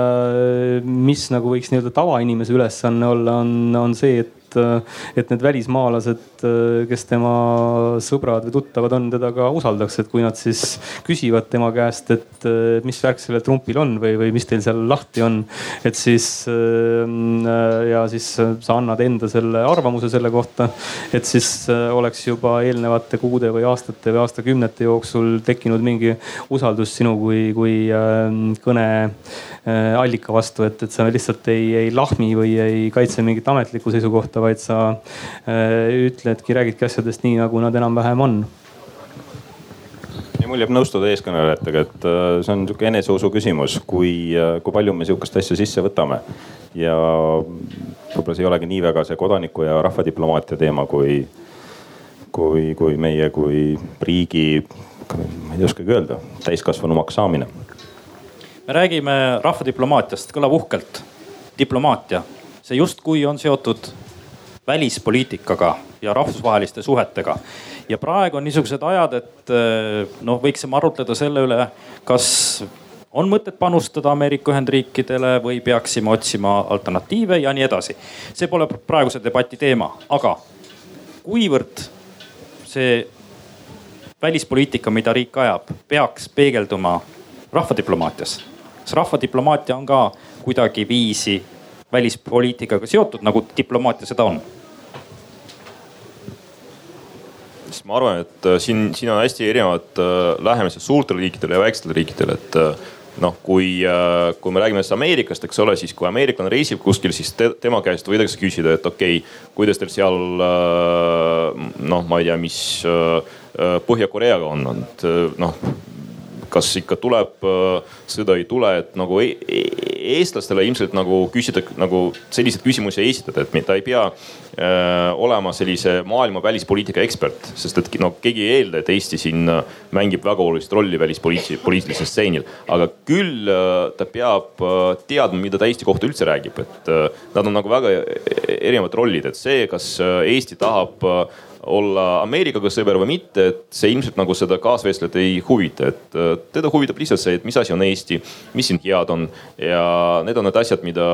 mis nagu võiks nii-öelda tavainimese ülesanne olla, on, on see, et et, need välismaalased, kes tema sõbrad või tuttavad on, teda ka usaldaks, et kui nad siis küsivad tema käest, et mis värk sellel Trumpil on või, või mis teil seal lahti on. et siis ja siis sa annad enda selle arvamuse selle kohta, et siis oleks juba eelnevate kuude või aastate või aastakümnete jooksul tekkinud mingi usaldus sinu kui, kui kõne allika vastu, et, et sa lihtsalt ei, ei lahmi või ei kaitse mingit ametlikku seisukohta vaid sa äh, ütledki, räägidki asjadest nii, nagu nad enam-vähem on ja mul jääb nõustuda eeskõnelejatega, et äh, see on sihuke eneseusu küsimus, kui, äh, kui palju me sihukest asja sisse võtame. ja võib-olla see ei olegi nii väga see kodaniku ja rahvadiplomaatia teema, kui, kui, kui meie kui riigi, ma ei oskagi öelda, täiskasvanumaks saamine. me räägime rahvadiplomaatiast, kõlab uhkelt. diplomaatia, see justkui on seotud välispoliitikaga ja rahvusvaheliste suhetega. ja praegu on niisugused ajad, et eh, noh, võiksime arutleda selle üle, kas on mõtet panustada Ameerika Ühendriikidele või peaksime otsima alternatiive ja nii edasi. see pole praeguse debati teema, aga kuivõrd see välispoliitika, mida riik ajab, peaks peegelduma rahvadiplomaatias. kas rahvadiplomaatia on ka kuidagiviisi välispoliitikaga seotud, nagu diplomaatia seda on? siis ma arvan, et äh, siin, siin on hästi erinevad äh, lähenemised suurtele riikidele ja väikestele riikidele, et äh, noh, kui, kui me räägime Ameerikast, eks ole, siis kui ameeriklane reisib kuskil, siis te, tema käest võidakse küsida, et okei okay,, kuidas teil seal noh, ma ei tea, mis Põhja-Koreaga on, et noh kas ikka tuleb sõda, ei tule, et nagu e e eestlastele ilmselt nagu küsida nagu selliseid küsimusi esitada, et ta ei pea äh, olema sellise maailma välispoliitika ekspert, sest et no keegi ei eelda, et Eesti siin mängib väga olulist rolli välispoliitilisel stseenil. aga küll äh, ta peab äh, teadma, mida ta Eesti kohta üldse räägib, et äh, nad on nagu väga erinevad rollid, et see, kas äh, Eesti tahab äh, olla Ameerikaga sõber või mitte, et see ilmselt nagu seda kaasvestlejat ei huvita, et äh, teda huvitab lihtsalt see, et mis asi on Eesti, mis siin head on. Ja need on need asjad, mida,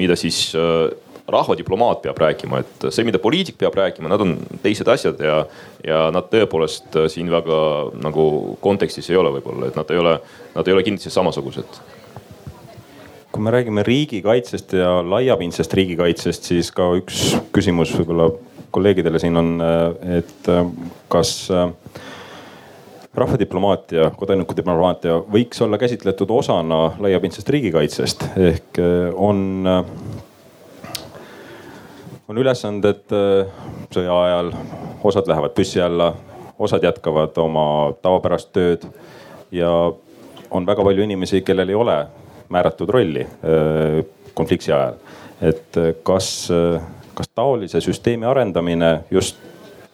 mida siis äh, rahvadiplomaat peab rääkima, et see, mida poliitik peab rääkima, nad on teised asjad ja, ja nad tõepoolest äh, siin väga nagu kontekstis ei ole võib-olla, et nad ei ole, nad ei ole kindlasti samasugused. Kui me räägime riigikaitsest ja laiapindsest riigikaitsest, siis ka üks küsimus võib-olla kolleegidele siin on, et äh, kas äh, rahvadiplomaatia, kodanikudiplomaatia võiks olla käsitletud osana laiapindsest riigikaitsest ehk äh, on, on ülesanded sõja ajal, osad lähevad püssi alla, osad jätkavad oma tavapärast tööd ja on väga palju inimesi, kellel ei ole määratud rolli konflikti ajal. et kas kas taolise süsteemi arendamine just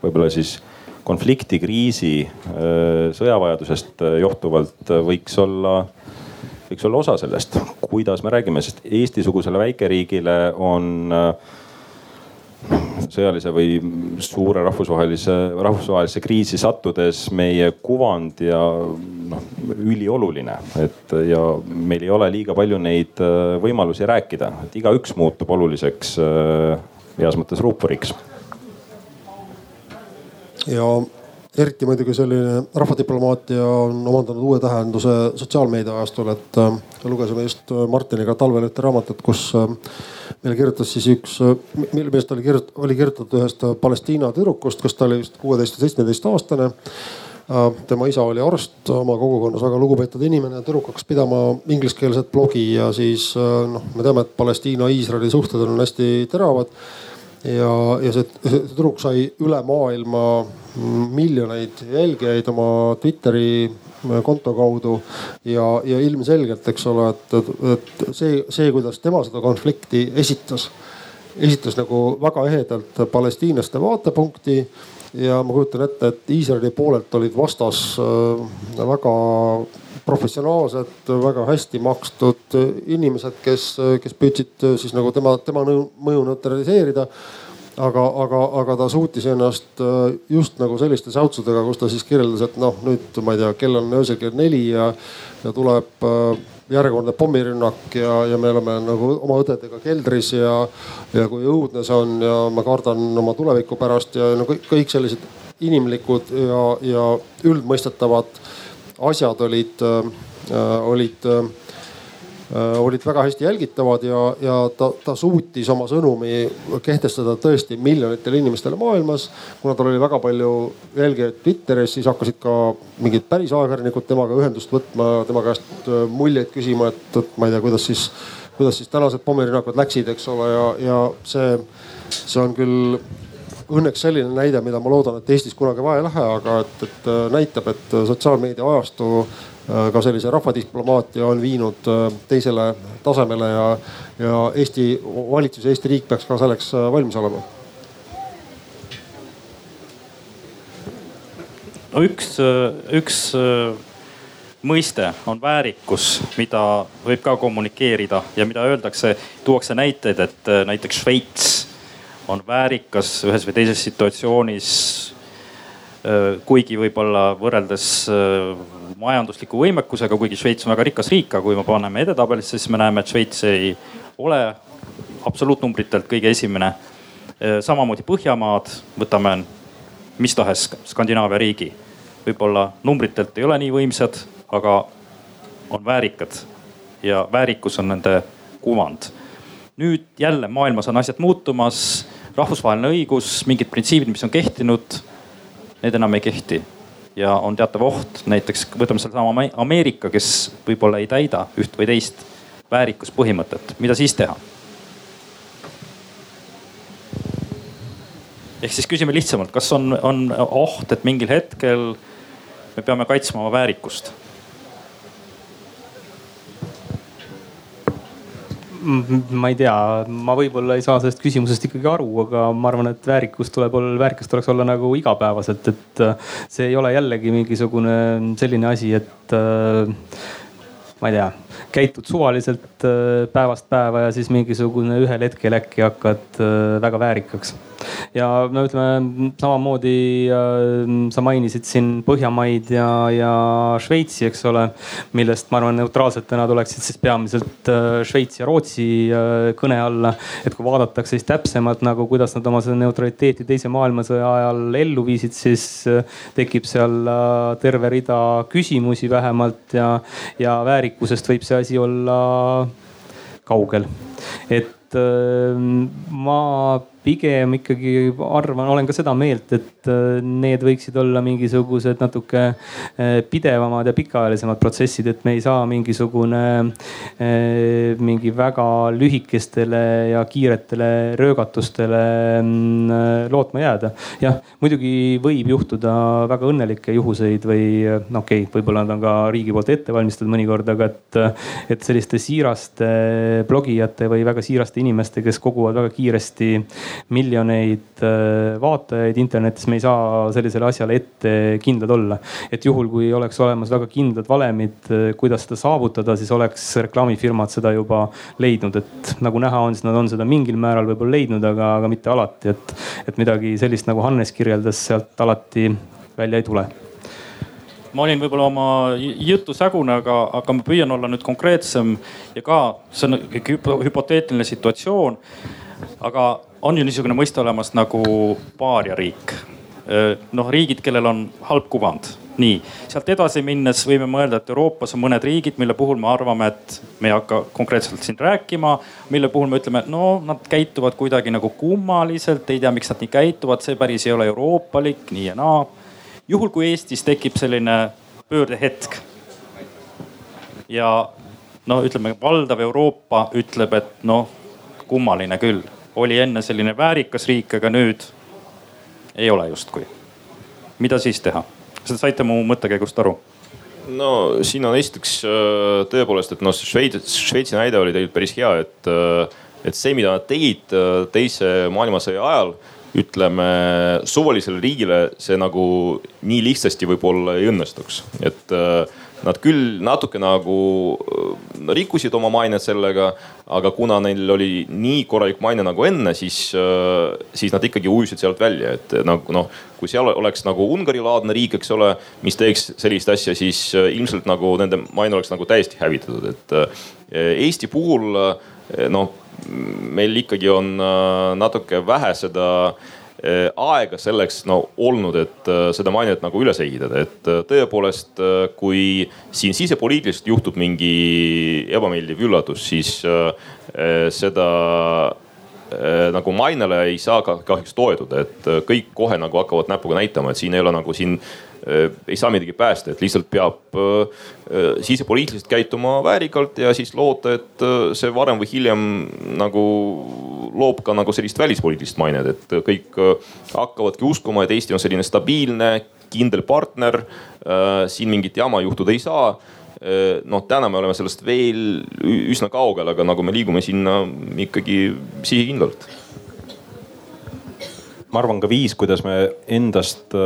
võib-olla siis konflikti, kriisi, sõjavajadusest johtuvalt võiks olla, võiks olla osa sellest, kuidas me räägime, sest Eesti-sugusele väikeriigile on sõjalise või suure rahvusvahelise, rahvusvahelisse kriisi sattudes meie kuvand ja noh, ülioluline, et ja meil ei ole liiga palju neid võimalusi rääkida, et igaüks muutub oluliseks heas mõttes ruuporiks. ja eriti muidugi selline rahvadiplomaatia on omandanud uue tähenduse sotsiaalmeedia ajastul, et äh, lugesime just Martiniga talvel ühte raamatut, kus äh, meile kirjutas siis üks, mille meest oli kirjutatud, oli kirjutatud ühest Palestiina tüdrukust, kes ta oli vist kuueteist või seitsmeteist aastane äh, tema isa oli arst, oma kogukonnas väga lugupeetud inimene. tüdruk hakkas pidama ingliskeelset blogi ja siis noh, me teame, et Palestiina-Iisraeli suhted on hästi teravad ja, ja see, see tüdruk sai üle maailma miljoneid jälgijaid oma Twitteri konto kaudu. Ja, ja ilmselgelt, eks ole, et, et see, see, kuidas tema seda konflikti esitas, esitas nagu väga ehedalt palestiinlaste vaatepunkti. Ja ma kujutan ette, et Iisraeli poolelt olid vastas äh, väga professionaalsed, väga hästi makstud inimesed, kes, kes püüdsid siis nagu tema, tema mõju neutraliseerida. Aga, aga, aga ta suutis ennast just nagu selliste säutsudega, kus ta siis kirjeldas, et noh, nüüd ma ei tea, kell on öösel kell neli ja, ja tuleb järjekordne pommirünnak ja, ja me oleme nagu oma õdedega keldris ja, ja kui õudne see on ja ma kardan oma tuleviku pärast ja no kõik, kõik sellised inimlikud ja, ja üldmõistetavad asjad olid äh,, olid äh, olid väga hästi jälgitavad ja, ja ta, ta suutis oma sõnumi kehtestada tõesti miljonitele inimestele maailmas. kuna tal oli väga palju jälgijaid Twitteris, siis hakkasid ka mingid päris ajakirjanikud temaga ühendust võtma, tema käest äh, muljeid küsima, et, et ma ei tea, kuidas siis, kuidas siis tänased pommirünnakud läksid, eks ole, ja, ja see, see on küll õnneks selline näide, mida ma loodan, et Eestis kunagi vaja ei lähe, aga et, et äh, näitab, et sotsiaalmeedia ajastu äh, ka sellise rahvadiplomaatia on viinud äh, teisele tasemele ja, ja Eesti valitsus ja Eesti riik peaks ka selleks valmis olema. no üks, üks mõiste on väärikus, mida võib ka kommunikeerida ja mida öeldakse, tuuakse näiteid, et näiteks Šveits on väärikas ühes või teises situatsioonis. kuigi võib-olla võrreldes majandusliku võimekusega, kuigi Šveits on väga rikas riik, aga kui me paneme edetabelisse, siis me näeme, et Šveits ei ole absoluutnumbritelt kõige esimene. samamoodi Põhjamaad, võtame mis tahes Skandinaavia riigi, võib-olla numbritelt ei ole nii võimsad, aga on väärikad ja väärikus on nende kuvand. nüüd jälle maailmas on asjad muutumas, rahvusvaheline õigus, mingid printsiibid, mis on kehtinud, need enam ei kehti. Ja on teatav oht, näiteks võtame sedasama Ameerika, kes võib-olla ei täida üht või teist väärikuspõhimõtet, mida siis teha? ehk siis küsime lihtsamalt, kas on, on oht, et mingil hetkel me peame kaitsma oma väärikust ma ei tea, ma võib-olla ei saa sellest küsimusest ikkagi aru, aga ma arvan, et väärikus tuleb olla, väärikas tuleks olla nagu igapäevaselt, et äh, see ei ole jällegi mingisugune selline asi, et äh, ma ei tea, käitud suvaliselt äh, päevast päeva ja siis mingisugune ühel hetkel äkki hakkad väga väärikaks ja no ütleme samamoodi äh, sa mainisid siin Põhjamaid ja, ja Šveitsi, eks ole. millest ma arvan, neutraalsetena tuleksid siis peamiselt äh, Šveits ja Rootsi äh, kõne alla. et kui vaadatakse siis täpsemalt nagu, kuidas nad oma seda neutraliteeti teise maailmasõja ajal ellu viisid, siis tekib seal terve rida küsimusi vähemalt ja, ja väärikusest võib see asi olla kaugel. et ma pigem ikkagi arvan, olen ka seda meelt, et äh, need võiksid olla mingisugused natuke äh, pidevamad ja pikaajalisemad protsessid, et me ei saa mingisugune äh, mingi väga lühikestele ja kiiretele röögatustele mm, lootma jääda. jah, muidugi võib juhtuda väga õnnelikke juhuseid või no okei okay,, võib-olla nad on ka riigi poolt ette valmistatud mõnikord, aga et, et selliste siiraste blogijate või väga siiraste inimeste, kes koguvad väga kiiresti miljoneid äh, vaatajaid internetis, me ei saa sellisele asjale ette kindlad olla. et juhul, kui oleks olemas väga kindlad valemid, äh, kuidas seda saavutada, siis oleks reklaamifirmad seda juba leidnud, et nagu näha on, siis nad on seda mingil määral võib-olla leidnud, aga, aga mitte alati, et, et midagi sellist nagu Hannes kirjeldas, sealt alati välja ei tule ma olin võib-olla oma jutu sägune, aga, aga ma püüan olla nüüd konkreetsem ja ka see on ikkagi hüpoteetiline situatsioon. aga on ju niisugune mõiste olemas nagu paariariik. noh, riigid, kellel on halb kuvand. nii, sealt edasi minnes võime mõelda, et Euroopas on mõned riigid, mille puhul me arvame, et me ei hakka konkreetselt siin rääkima. mille puhul me ütleme, no nad käituvad kuidagi nagu kummaliselt, ei tea, miks nad nii käituvad, see päris ei ole euroopalik, nii ja naa. juhul kui Eestis tekib selline pöördehetk ja no ütleme, valdav Euroopa ütleb, et noh, kummaline küll oli enne selline väärikas riik, aga nüüd ei ole justkui. mida siis teha? kas te saite mu mõttekäigust aru? no siin on esiteks äh, tõepoolest, et noh, Šveits, Šveitsi näide oli tegelikult päris hea, et, äh, et see, mida nad tegid äh, teise maailmasõja ajal ütleme suvalisele riigile see nagu nii lihtsasti võib-olla ei õnnestuks, et äh, Nad küll natuke nagu äh, rikkusid oma mainet sellega, aga kuna neil oli nii korralik maine nagu enne, siis, äh, siis nad ikkagi ujusid sealt välja, et nagu noh, kui seal oleks nagu Ungari-laadne riik, eks ole, mis teeks sellist asja, siis äh, ilmselt nagu nende maine oleks nagu täiesti hävitatud, et Eesti puhul noh, meil ikkagi on natuke vähe seda aega selleks no olnud, et äh, seda mainet nagu üles ehitada, et äh, tõepoolest, kui siin sisepoliitiliselt juhtub mingi ebameeldiv üllatus, siis seda nagu mainele ei saa ka kahjuks toetuda, et kõik kohe nagu hakkavad näpuga näitama, et siin ei ole nagu siin ei saa midagi päästa, et lihtsalt peab sisepoliitiliselt käituma väärikalt ja siis loota, et see varem või hiljem nagu loob ka nagu sellist välispoliitilist mainet, et kõik äh, hakkavadki uskuma, et Eesti on selline stabiilne, kindel partner. Äh, siin mingit jama juhtuda ei saa äh, noh, täna me oleme sellest veel üsna kaugel, aga nagu me liigume sinna ikkagi sihikindlalt. ma arvan ka viis, kuidas me endast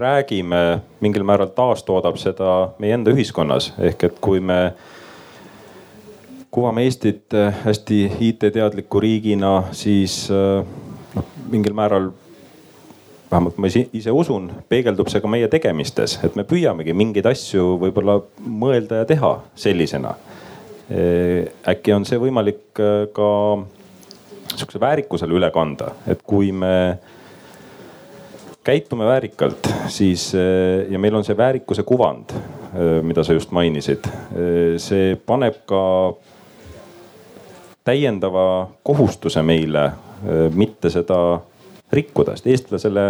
räägime, mingil määral taastoodab seda meie enda ühiskonnas, ehk et kui me kuvame Eestit äh, hästi IT-teadliku riigina, siis äh, noh, mingil määral vähemalt ma ise usun, peegeldub see ka meie tegemistes, et me püüamegi mingeid asju võib-olla mõelda ja teha sellisena. äkki on see võimalik ka sihukese väärikusele üle kanda, et kui me käitume väärikalt, siis ja meil on see väärikuse kuvand, mida sa just mainisid, see paneb ka täiendava kohustuse meile mitte seda rikkuda, sest eestlasele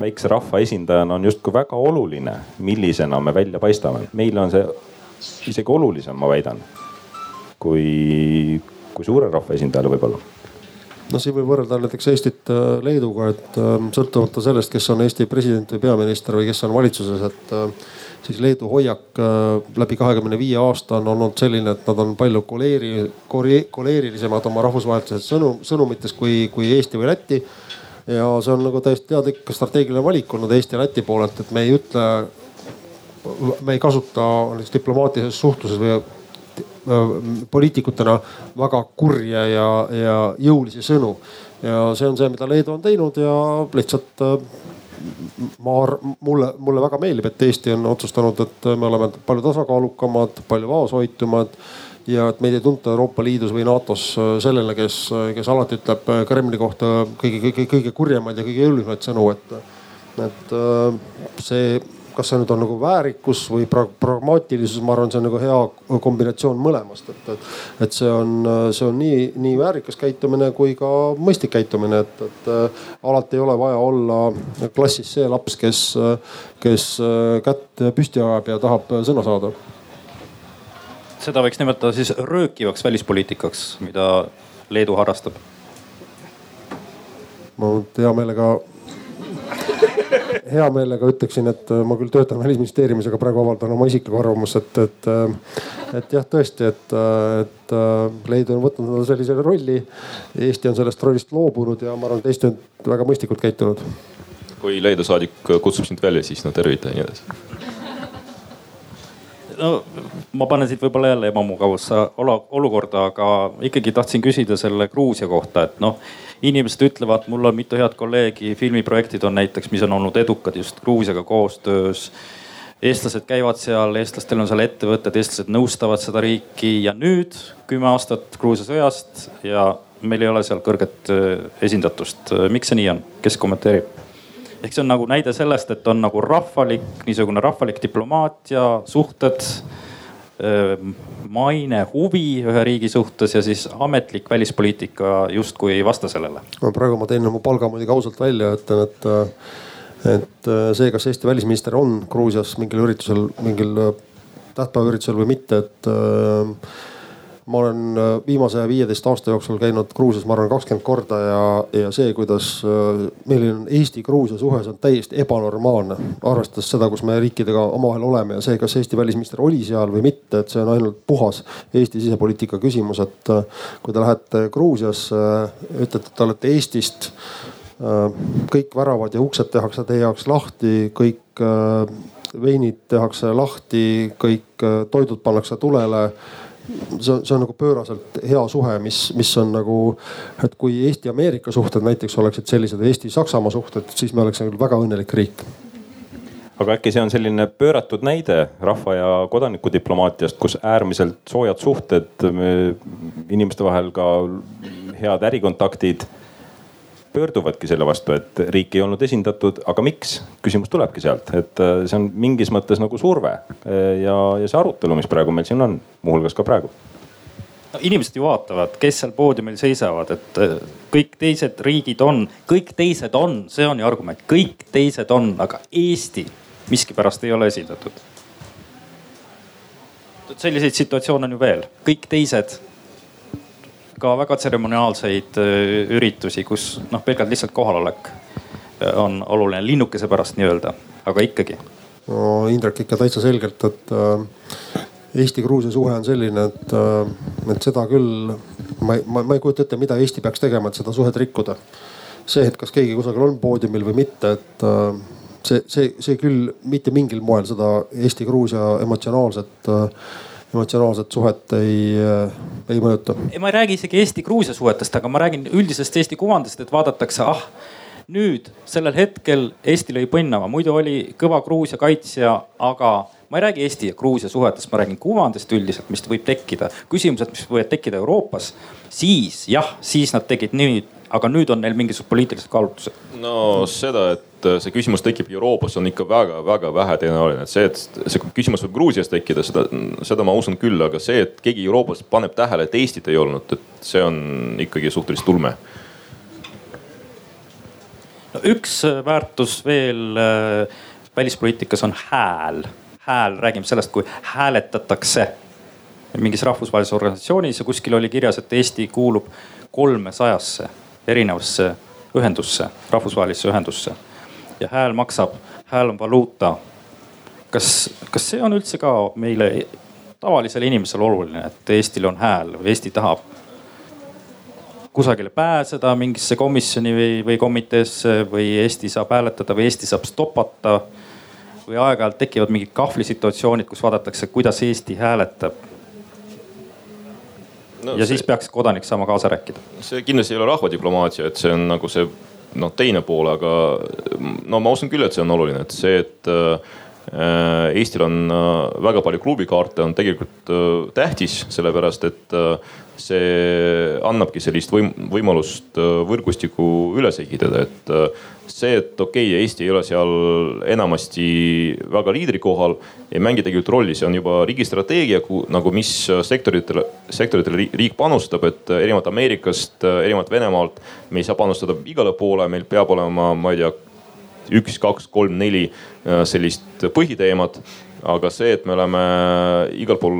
väikse rahva esindajana on justkui väga oluline, millisena me välja paistame. meile on see isegi olulisem, ma väidan, kui, kui suure rahva esindajale võib-olla no siin võib võrrelda näiteks Eestit äh, Leeduga, et äh, sõltumata sellest, kes on Eesti president või peaminister või kes on valitsuses, et äh, siis Leedu hoiak läbi kahekümne viie aasta on olnud selline, et nad on palju koleeri, koleerilisemad oma rahvusvahelistes sõnum, sõnumites kui, kui Eesti või Läti. ja see on nagu täiesti teadlik strateegiline valik olnud Eesti ja Läti poolelt, et me ei ütle, me ei kasuta diplomaatilises suhtluses või poliitikutena väga kurje ja, ja jõulisi sõnu. ja see on see, mida Leedu on teinud ja lihtsalt ma, mulle, mulle väga meeldib, et Eesti on otsustanud, et me oleme palju tasakaalukamad, palju vaoshoitumad ja et meid ei tunta Euroopa Liidus või NATO-s sellele, kes, kes alati ütleb Kremli kohta kõige, kõige, kõige kurjemaid ja kõige jõulisemaid sõnu, et, et see kas see nüüd on nagu väärikus või pra pragmaatilisus, ma arvan, see on nagu hea kombinatsioon mõlemast, et, et, et see on, see on nii, nii väärikas käitumine kui ka mõistlik käitumine, et, et äh, alati ei ole vaja olla klassis see laps, kes, kes kätt püsti ajab ja tahab sõna saada. seda võiks nimetada siis röökivaks välispoliitikaks, mida Leedu harrastab. ma hea meelega hea meelega ütleksin, et äh, ma küll töötan välisministeeriumis, aga praegu avaldan oma isiklikku arvamust, et, et, äh, et jah, tõesti, et, äh, et Leedu on võtnud sellise rolli. Eesti on sellest rollist loobunud ja ma arvan, et Eesti on väga mõistlikult käitunud. kui Leedu saadik kutsub sind välja, siis no tervita ja nii edasi no ma panen siit võib-olla jälle ebamugavusse olukorda, aga ikkagi tahtsin küsida selle Gruusia kohta, et noh inimesed ütlevad, mul on mitu head kolleegi, filmiprojektid on näiteks, mis on olnud edukad just Gruusiaga koostöös. eestlased käivad seal, eestlastel on seal ettevõtted, eestlased nõustavad seda riiki ja nüüd kümme aastat Gruusia sõjast ja meil ei ole seal kõrget äh, esindatust. miks see nii on, kes kommenteerib? Ehk see on nagu näide sellest, et on nagu rahvalik, niisugune rahvalik diplomaatia, suhted maine, huvi ühe riigi suhtes ja siis ametlik välispoliitika justkui ei vasta sellele. no praegu ma teen oma palga muidugi ausalt välja, ütlen, et, et see, kas Eesti välisminister on Gruusias mingil üritusel, mingil tähtpäevaüritusel või mitte, et ma olen äh, viimase viieteist aasta jooksul käinud Gruusias, ma arvan, kakskümmend korda ja, ja see, kuidas äh, meil on Eesti-Gruusia suhe, see on täiesti ebanormaalne. arvestades seda, kus me riikidega omavahel oleme ja see, kas Eesti välisminister oli seal või mitte, et see on ainult puhas Eesti sisepoliitika küsimus, et äh, kui te lähete Gruusiasse, ütlete, et te olete Eestist kõik väravad ja uksed tehakse teie jaoks lahti, kõik veinid tehakse lahti, kõik toidud pannakse tulele see on, see on nagu pööraselt hea suhe, mis, mis on nagu, et kui Eesti-Ameerika suhted näiteks oleksid sellised, Eesti-Saksamaa suhted, siis me oleksime küll väga õnnelik riik. Aga äkki see on selline pööratud näide rahva ja kodanikudiplomaatiast, kus äärmiselt soojad suhted inimeste vahel, ka head ärikontaktid pöörduvadki selle vastu, et riik ei olnud esindatud, aga miks? küsimus tulebki sealt, et äh, see on mingis mõttes nagu surve äh, ja, ja see arutelu, mis praegu meil siin on, muuhulgas ka praegu no inimesed ju vaatavad, kes seal poodiumil seisavad, et äh, kõik teised riigid on, kõik teised on, see on ju argument, kõik teised on, aga Eesti miskipärast ei ole esindatud. selliseid situatsioone on ju veel, kõik teised ka väga tseremoniaalseid äh, üritusi, kus noh, pelgalt lihtsalt kohalolek äh, on oluline linnukese pärast nii-öelda, aga ikkagi. no Indrek ikka täitsa selgelt, et äh, Eesti-Gruusia suhe on selline, et, et seda küll ma ma, ma ei kujuta ette, mida Eesti peaks tegema, et seda suhet rikkuda. see, et kas keegi kusagil on poodiumil või mitte, et see, see, see küll mitte mingil moel seda Eesti-Gruusia emotsionaalset emotsionaalset suhet ei, ei mõjuta. ma ei räägi isegi Eesti-Gruusia suhetest, aga ma räägin üldisest Eesti kuvandist, et vaadatakse, ah nüüd sellel hetkel Eesti lõi põnnama, muidu oli kõva Gruusia kaitsja, aga ma ei räägi Eesti ja Gruusia suhetest, ma räägin kuvandist üldiselt, mis võib tekkida, küsimused, mis võivad tekkida Euroopas. siis jah, siis nad tegid nüüd, aga nüüd on neil mingisugused poliitilised kaalutlused. no seda, et see küsimus tekib Euroopas, on ikka väga-väga vähe tõenäoline, et see, et see küsimus võib Gruusias tekkida, seda, seda ma usun küll, aga see, et keegi Euroopas paneb tähele, et Eestit ei olnud, et see on ikkagi suhteliselt ulme no üks väärtus veel äh, välispoliitikas on hääl hääl, räägime sellest, kui hääletatakse mingis rahvusvahelises organisatsioonis ja kuskil oli kirjas, et Eesti kuulub kolmesajasse erinevasse ühendusse, rahvusvahelisse ühendusse. Ja hääl maksab, hääl on valuuta. kas, kas see on üldse ka meile, tavalisele inimesele oluline, et Eestil on hääl või Eesti tahab kusagile pääseda mingisse komisjoni või, või komiteesse või Eesti saab hääletada või Eesti saab stopata või aeg-ajalt tekivad mingid kahvlisituatsioonid, kus vaadatakse, kuidas Eesti hääletab no,. ja see, siis peaks kodanik saama kaasa rääkida. see kindlasti ei ole rahvadiplomaatia, et see on nagu see noh, teine pool, aga no ma usun küll, et see on oluline, et see, et äh, Eestil on äh, väga palju klubikaarte, on tegelikult äh, tähtis, sellepärast et see annabki sellist võim võimalust võrgustikku üles ehitada, et see, et okei okay,, Eesti ei ole seal enamasti väga liidri kohal, ei mängi tegelikult rolli, see on juba riigi strateegia, nagu mis sektoritele, sektoritele riik panustab, et erinevalt Ameerikast, erinevalt Venemaalt me ei saa panustada igale poole, meil peab olema, ma ei tea, üks, kaks, kolm, neli äh, sellist põhiteemat aga see, et me oleme igal pool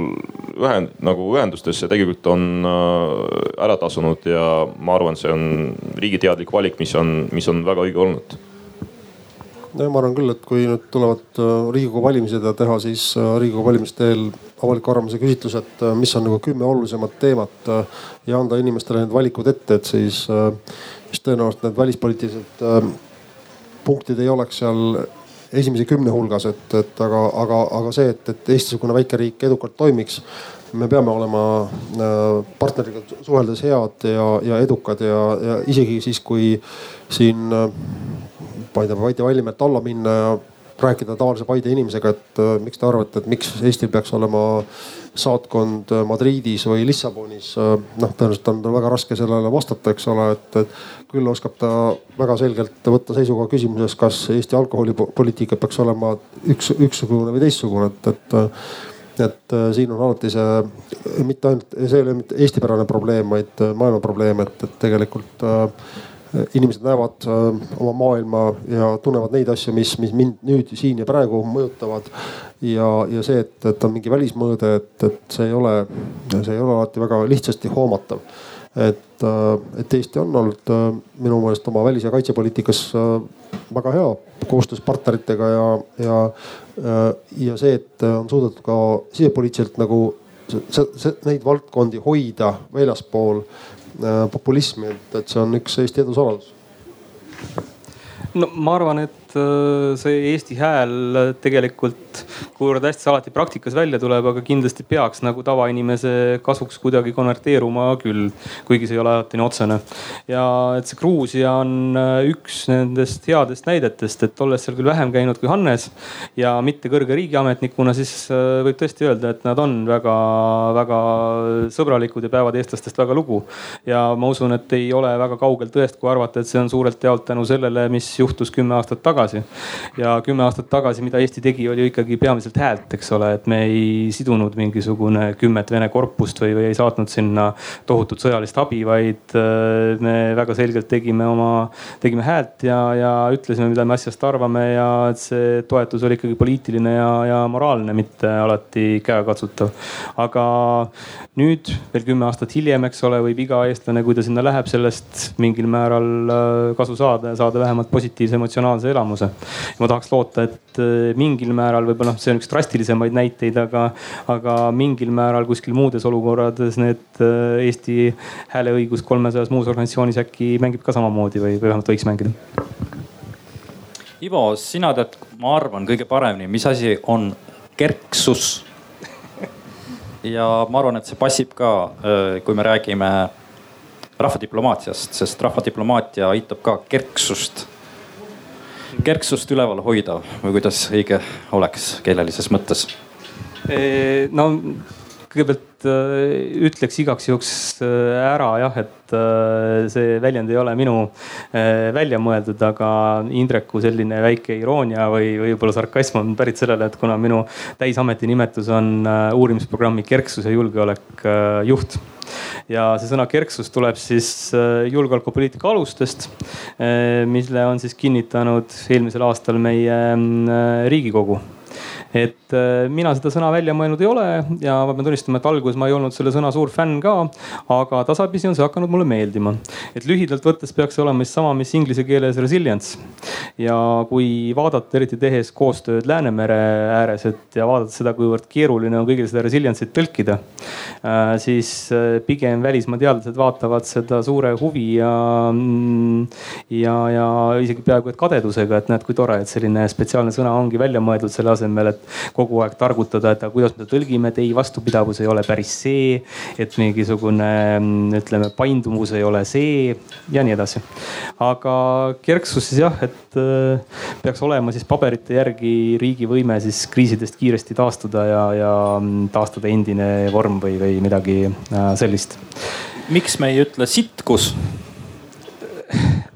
ühend, nagu ühendustes, see tegelikult on äh, ära tasunud ja ma arvan, see on riigi teadlik valik, mis on, mis on väga õige olnud. No ma arvan küll, et kui nüüd tulevad äh, riigikogu valimised ja teha siis äh, riigikogu valimiste eel avaliku arvamuse küsitlus, et mis on nagu kümme olulisemat teemat ja anda inimestele need valikud ette, et siis, siis tõenäoliselt need välispoliitilised punktid ei oleks seal esimese kümne hulgas, et, et aga, aga, aga see, et, et Eesti-sugune väike riik edukalt toimiks, me peame olema äh, partneriga suheldes head ja, ja edukad ja, ja isegi siis, kui siin äh, ma ei tea, Vaide Vallimäelt alla minna ja rääkida tavalise Paide inimesega, et äh, miks te arvate, et miks Eestil peaks olema saatkond Madridis või Lissabonis. noh, tõenäoliselt on väga raske sellele vastata, eks ole, et, küll oskab ta väga selgelt võtta seisukoha küsimuses, kas Eesti alkoholipoliitika peaks olema üks, ükssugune või teistsugune, et, et et siin on alati see mitte ainult, see ei ole mitte Eesti-pärane probleem, vaid maailma probleem, et, et tegelikult äh, inimesed näevad äh, oma maailma ja tunnevad neid asju, mis, mis mind nüüd siin ja praegu mõjutavad. ja, ja see, et, et on mingi välismõõde, et, et see ei ole, see ei ole alati väga lihtsasti hoomatav et, äh, et Eesti on olnud äh, minu meelest oma välis- ja kaitsepoliitikas äh, väga hea koostöös partneritega ja, ja, ja see, et on suudetud ka sisepoliitiliselt nagu see, see, neid valdkondi hoida väljaspool populismi, et, et see on üks Eesti edu saladus. no ma arvan, et Äh, see Eesti hääl tegelikult, kuivõrd hästi see alati praktikas välja tuleb, aga kindlasti peaks nagu tavainimese kasuks kuidagi konverteeruma küll, kuigi see ei ole alati nii otsene. ja et see Gruusia on äh, üks nendest headest näidetest, et olles seal küll vähem käinud kui Hannes ja mitte kõrge riigiametnikuna, siis äh, võib tõesti öelda, et nad on väga-väga sõbralikud ja peavad eestlastest väga lugu. ja ma usun, et ei ole väga kaugel tõest, kui arvata, et see on suurelt jaolt tänu sellele, mis juhtus kümme aastat tagasi ja kümme aastat tagasi, mida Eesti tegi, oli ikkagi peamiselt häält, eks ole, et me ei sidunud mingisugune kümmet Vene korpust või, või ei saatnud sinna tohutut sõjalist abi, vaid äh, me väga selgelt tegime oma, tegime häält ja, ja ütlesime, mida me asjast arvame ja see toetus oli ikkagi poliitiline ja, ja moraalne, mitte alati käegakatsutav. aga nüüd veel kümme aastat hiljem, eks ole, võib iga eestlane, kui ta sinna läheb, sellest mingil määral äh, kasu saada ja saada vähemalt positiivse emotsionaalse elamuse ma tahaks loota, et mingil määral võib-olla noh, see on üks drastilisemaid näiteid, aga, aga mingil määral kuskil muudes olukorrades need äh, Eesti hääleõigus kolmesajas muus organisatsioonis äkki mängib ka samamoodi või, või vähemalt võiks mängida. Ivo, sina tead, ma arvan kõige paremini, mis asi on kerksus. ja ma arvan, et see passib ka, äh, kui me räägime rahvadiplomaatiast, sest rahvadiplomaatia aitab ka kerksust kerksust üleval hoida või kuidas õige oleks keelelises mõttes? no kõigepealt äh, ütleks igaks juhuks äh, ära jah, et äh, see väljend ei ole minu välja mõeldud, aga Indreku selline väike iroonia või võib-olla sarkasm on pärit sellele, et kuna minu täisameti nimetus on uurimisprogrammi kerksus ja julgeolek juht ja see sõna kerksus tuleb siis julgeolekupoliitika alustest, mille on siis kinnitanud eelmisel aastal meie riigikogu et äh, mina seda sõna välja mõelnud ei ole ja ma pean tunnistama, et alguses ma ei olnud selle sõna suur fänn ka. aga tasapisi on see hakanud mulle meeldima. et lühidalt võttes peaks see olema siis sama, mis inglise keeles resilience. ja kui vaadata, eriti tehes koostööd Läänemere ääres, et ja vaadata seda, kuivõrd keeruline on kõigil seda resilience'it tõlkida. Äh, siis äh, pigem välismaa teadlased vaatavad seda suure huvi ja, mm, ja, ja isegi peaaegu et kadedusega, et näed, kui tore, et selline spetsiaalne sõna ongi välja mõeldud selle asemel, et et kogu aeg targutada, et kuidas me tõlgime, et ei, vastupidavus ei ole päris see. et mingisugune ütleme, paindumus ei ole see ja nii edasi. aga kerksus siis jah, et äh, peaks olema siis paberite järgi riigi võime siis kriisidest kiiresti taastuda ja, ja taastada endine vorm või, või midagi äh, sellist. miks me ei ütle sitkus?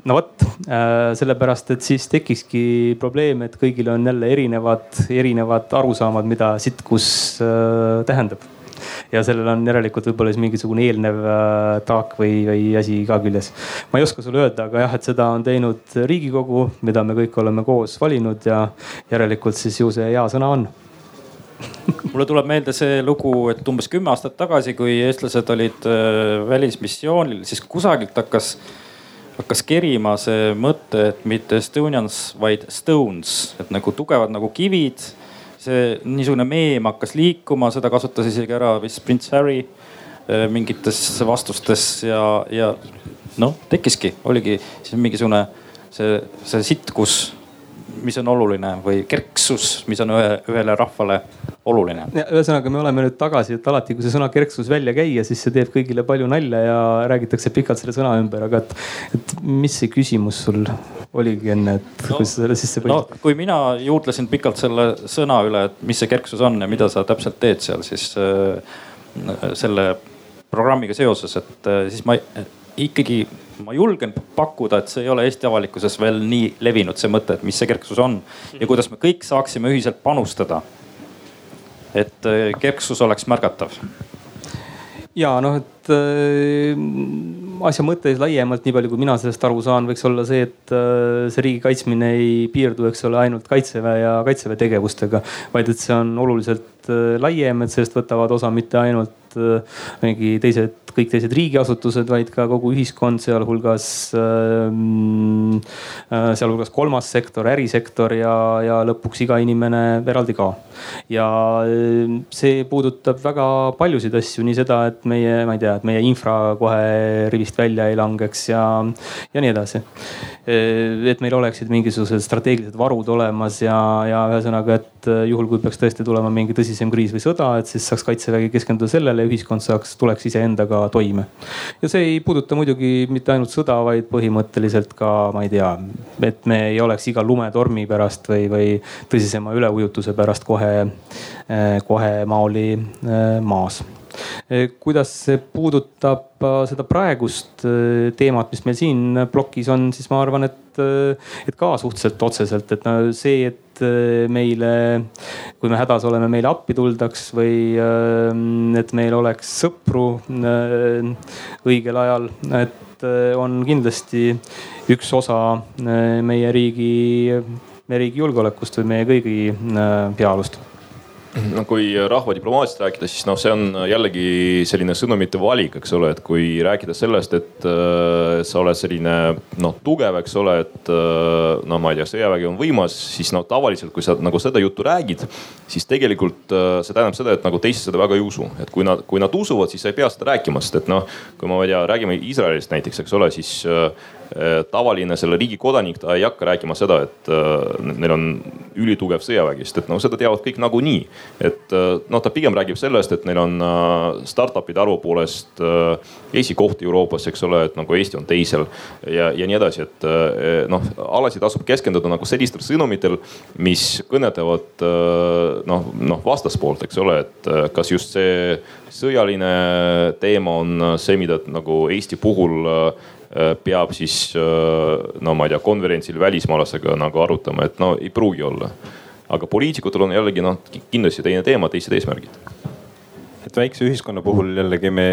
No vot, äh, sellepärast et siis tekikski probleem, et kõigil on jälle erinevad, erinevad arusaamad, mida sitkus äh, tähendab ja sellel on järelikult võib-olla siis mingisugune eelnev äh, taak või, või asi ka küljes. ma ei oska sulle öelda, aga jah, et seda on teinud Riigikogu, mida me kõik oleme koos valinud ja järelikult siis ju see hea sõna on [laughs] mulle tuleb meelde see lugu, et umbes kümme aastat tagasi, kui eestlased olid välismissioonil, siis kusagilt hakkas hakkas kerima see mõte, et mitte Estonians, vaid Stones, et nagu tugevad nagu kivid. see niisugune meem hakkas liikuma, seda kasutas isegi ära vist prints Harry äh, mingites vastustes ja, ja noh, tekkiski, oligi siis mingisugune see, see sitkus mis on oluline või kerksus, mis on ühe, ühele rahvale oluline. ühesõnaga, me oleme nüüd tagasi, et alati, kui see sõna kerksus välja käia, siis see teeb kõigile palju nalja ja räägitakse pikalt selle sõna ümber, aga et, et mis see küsimus sul oligi enne, et no, kui sa selle sisse panid no,? kui mina juurdlesin pikalt selle sõna üle, et mis see kerksus on ja mida sa täpselt teed seal, siis äh, selle programmiga seoses, et äh, siis ma ikkagi ma julgen pakkuda, et see ei ole Eesti avalikkuses veel nii levinud, see mõte, et mis see kerksus on ja kuidas me kõik saaksime ühiselt panustada. et äh, kerksus oleks märgatav. ja noh, et äh, asja mõte siis laiemalt, nii palju kui mina sellest aru saan, võiks olla see, et äh, see riigi kaitsmine ei piirdu, eks ole, ainult kaitseväe ja kaitseväe tegevustega, vaid et see on oluliselt äh, laiem, et sellest võtavad osa mitte ainult äh, mingi teised kõik teised riigiasutused, vaid ka kogu ühiskond, sealhulgas ähm, äh,, sealhulgas kolmas sektor, ärisektor ja, ja lõpuks iga inimene eraldi ka. ja äh, see puudutab väga paljusid asju, nii seda, et meie, ma ei tea, et meie infra kohe rivist välja ei langeks ja, ja nii edasi. Äh, et meil oleksid mingisugused strateegilised varud olemas ja, ja ühesõnaga, et juhul kui peaks tõesti tulema mingi tõsisem kriis või sõda, et siis saaks kaitsevägi keskenduda sellele, ühiskond saaks, tuleks iseendaga toime. ja see ei puuduta muidugi mitte ainult sõda, vaid põhimõtteliselt ka, ma ei tea, et me ei oleks iga lumetormi pärast või, või tõsisema üleujutuse pärast kohe, kohe maoli eh, maas kuidas see puudutab seda praegust teemat, mis meil siin plokis on, siis ma arvan, et, et ka suhteliselt otseselt, et no see, et äh, meile, kui me hädas oleme, meile appi tuldaks või äh, et meil oleks sõpru äh, õigel ajal, et on kindlasti üks osa meie riigi, meie riigi julgeolekust või meie kõigi heaolust no kui rahvadiplomaatiast rääkida, siis noh, see on jällegi selline sõnumite valik, eks ole, et kui rääkida sellest, et äh, sa oled selline noh, tugev, eks ole, et äh, no ma ei tea, sõjavägi on võimas, siis no tavaliselt, kui sa nagu seda juttu räägid, siis tegelikult äh, see tähendab seda, et nagu teised seda väga ei usu. et kui nad, kui nad usuvad, siis sa ei pea seda rääkima, sest et noh, kui ma ei tea, räägime Iisraelist näiteks, eks ole, siis äh, tavaline selle riigi kodanik, ta ei hakka rääkima seda, et neil on ülitugev sõjavägi, sest et noh, seda teavad kõik nagunii. et noh, ta pigem räägib sellest, et neil on startup'ide arvu poolest esikoht Euroopas, eks ole, et nagu Eesti on teisel ja, ja nii edasi, et noh, alati tasub keskenduda nagu sellistel sõnumitel, mis kõnetavad noh, noh vastaspoolt, eks ole, et kas just see sõjaline teema on see, mida nagu Eesti puhul Äh, peab siis äh, no ma ei tea, konverentsil välismaalasega nagu arutama, et no ei pruugi olla. aga poliitikutel on jällegi noh, kindlasti teine teema, teised eesmärgid. et väikse ühiskonna puhul jällegi me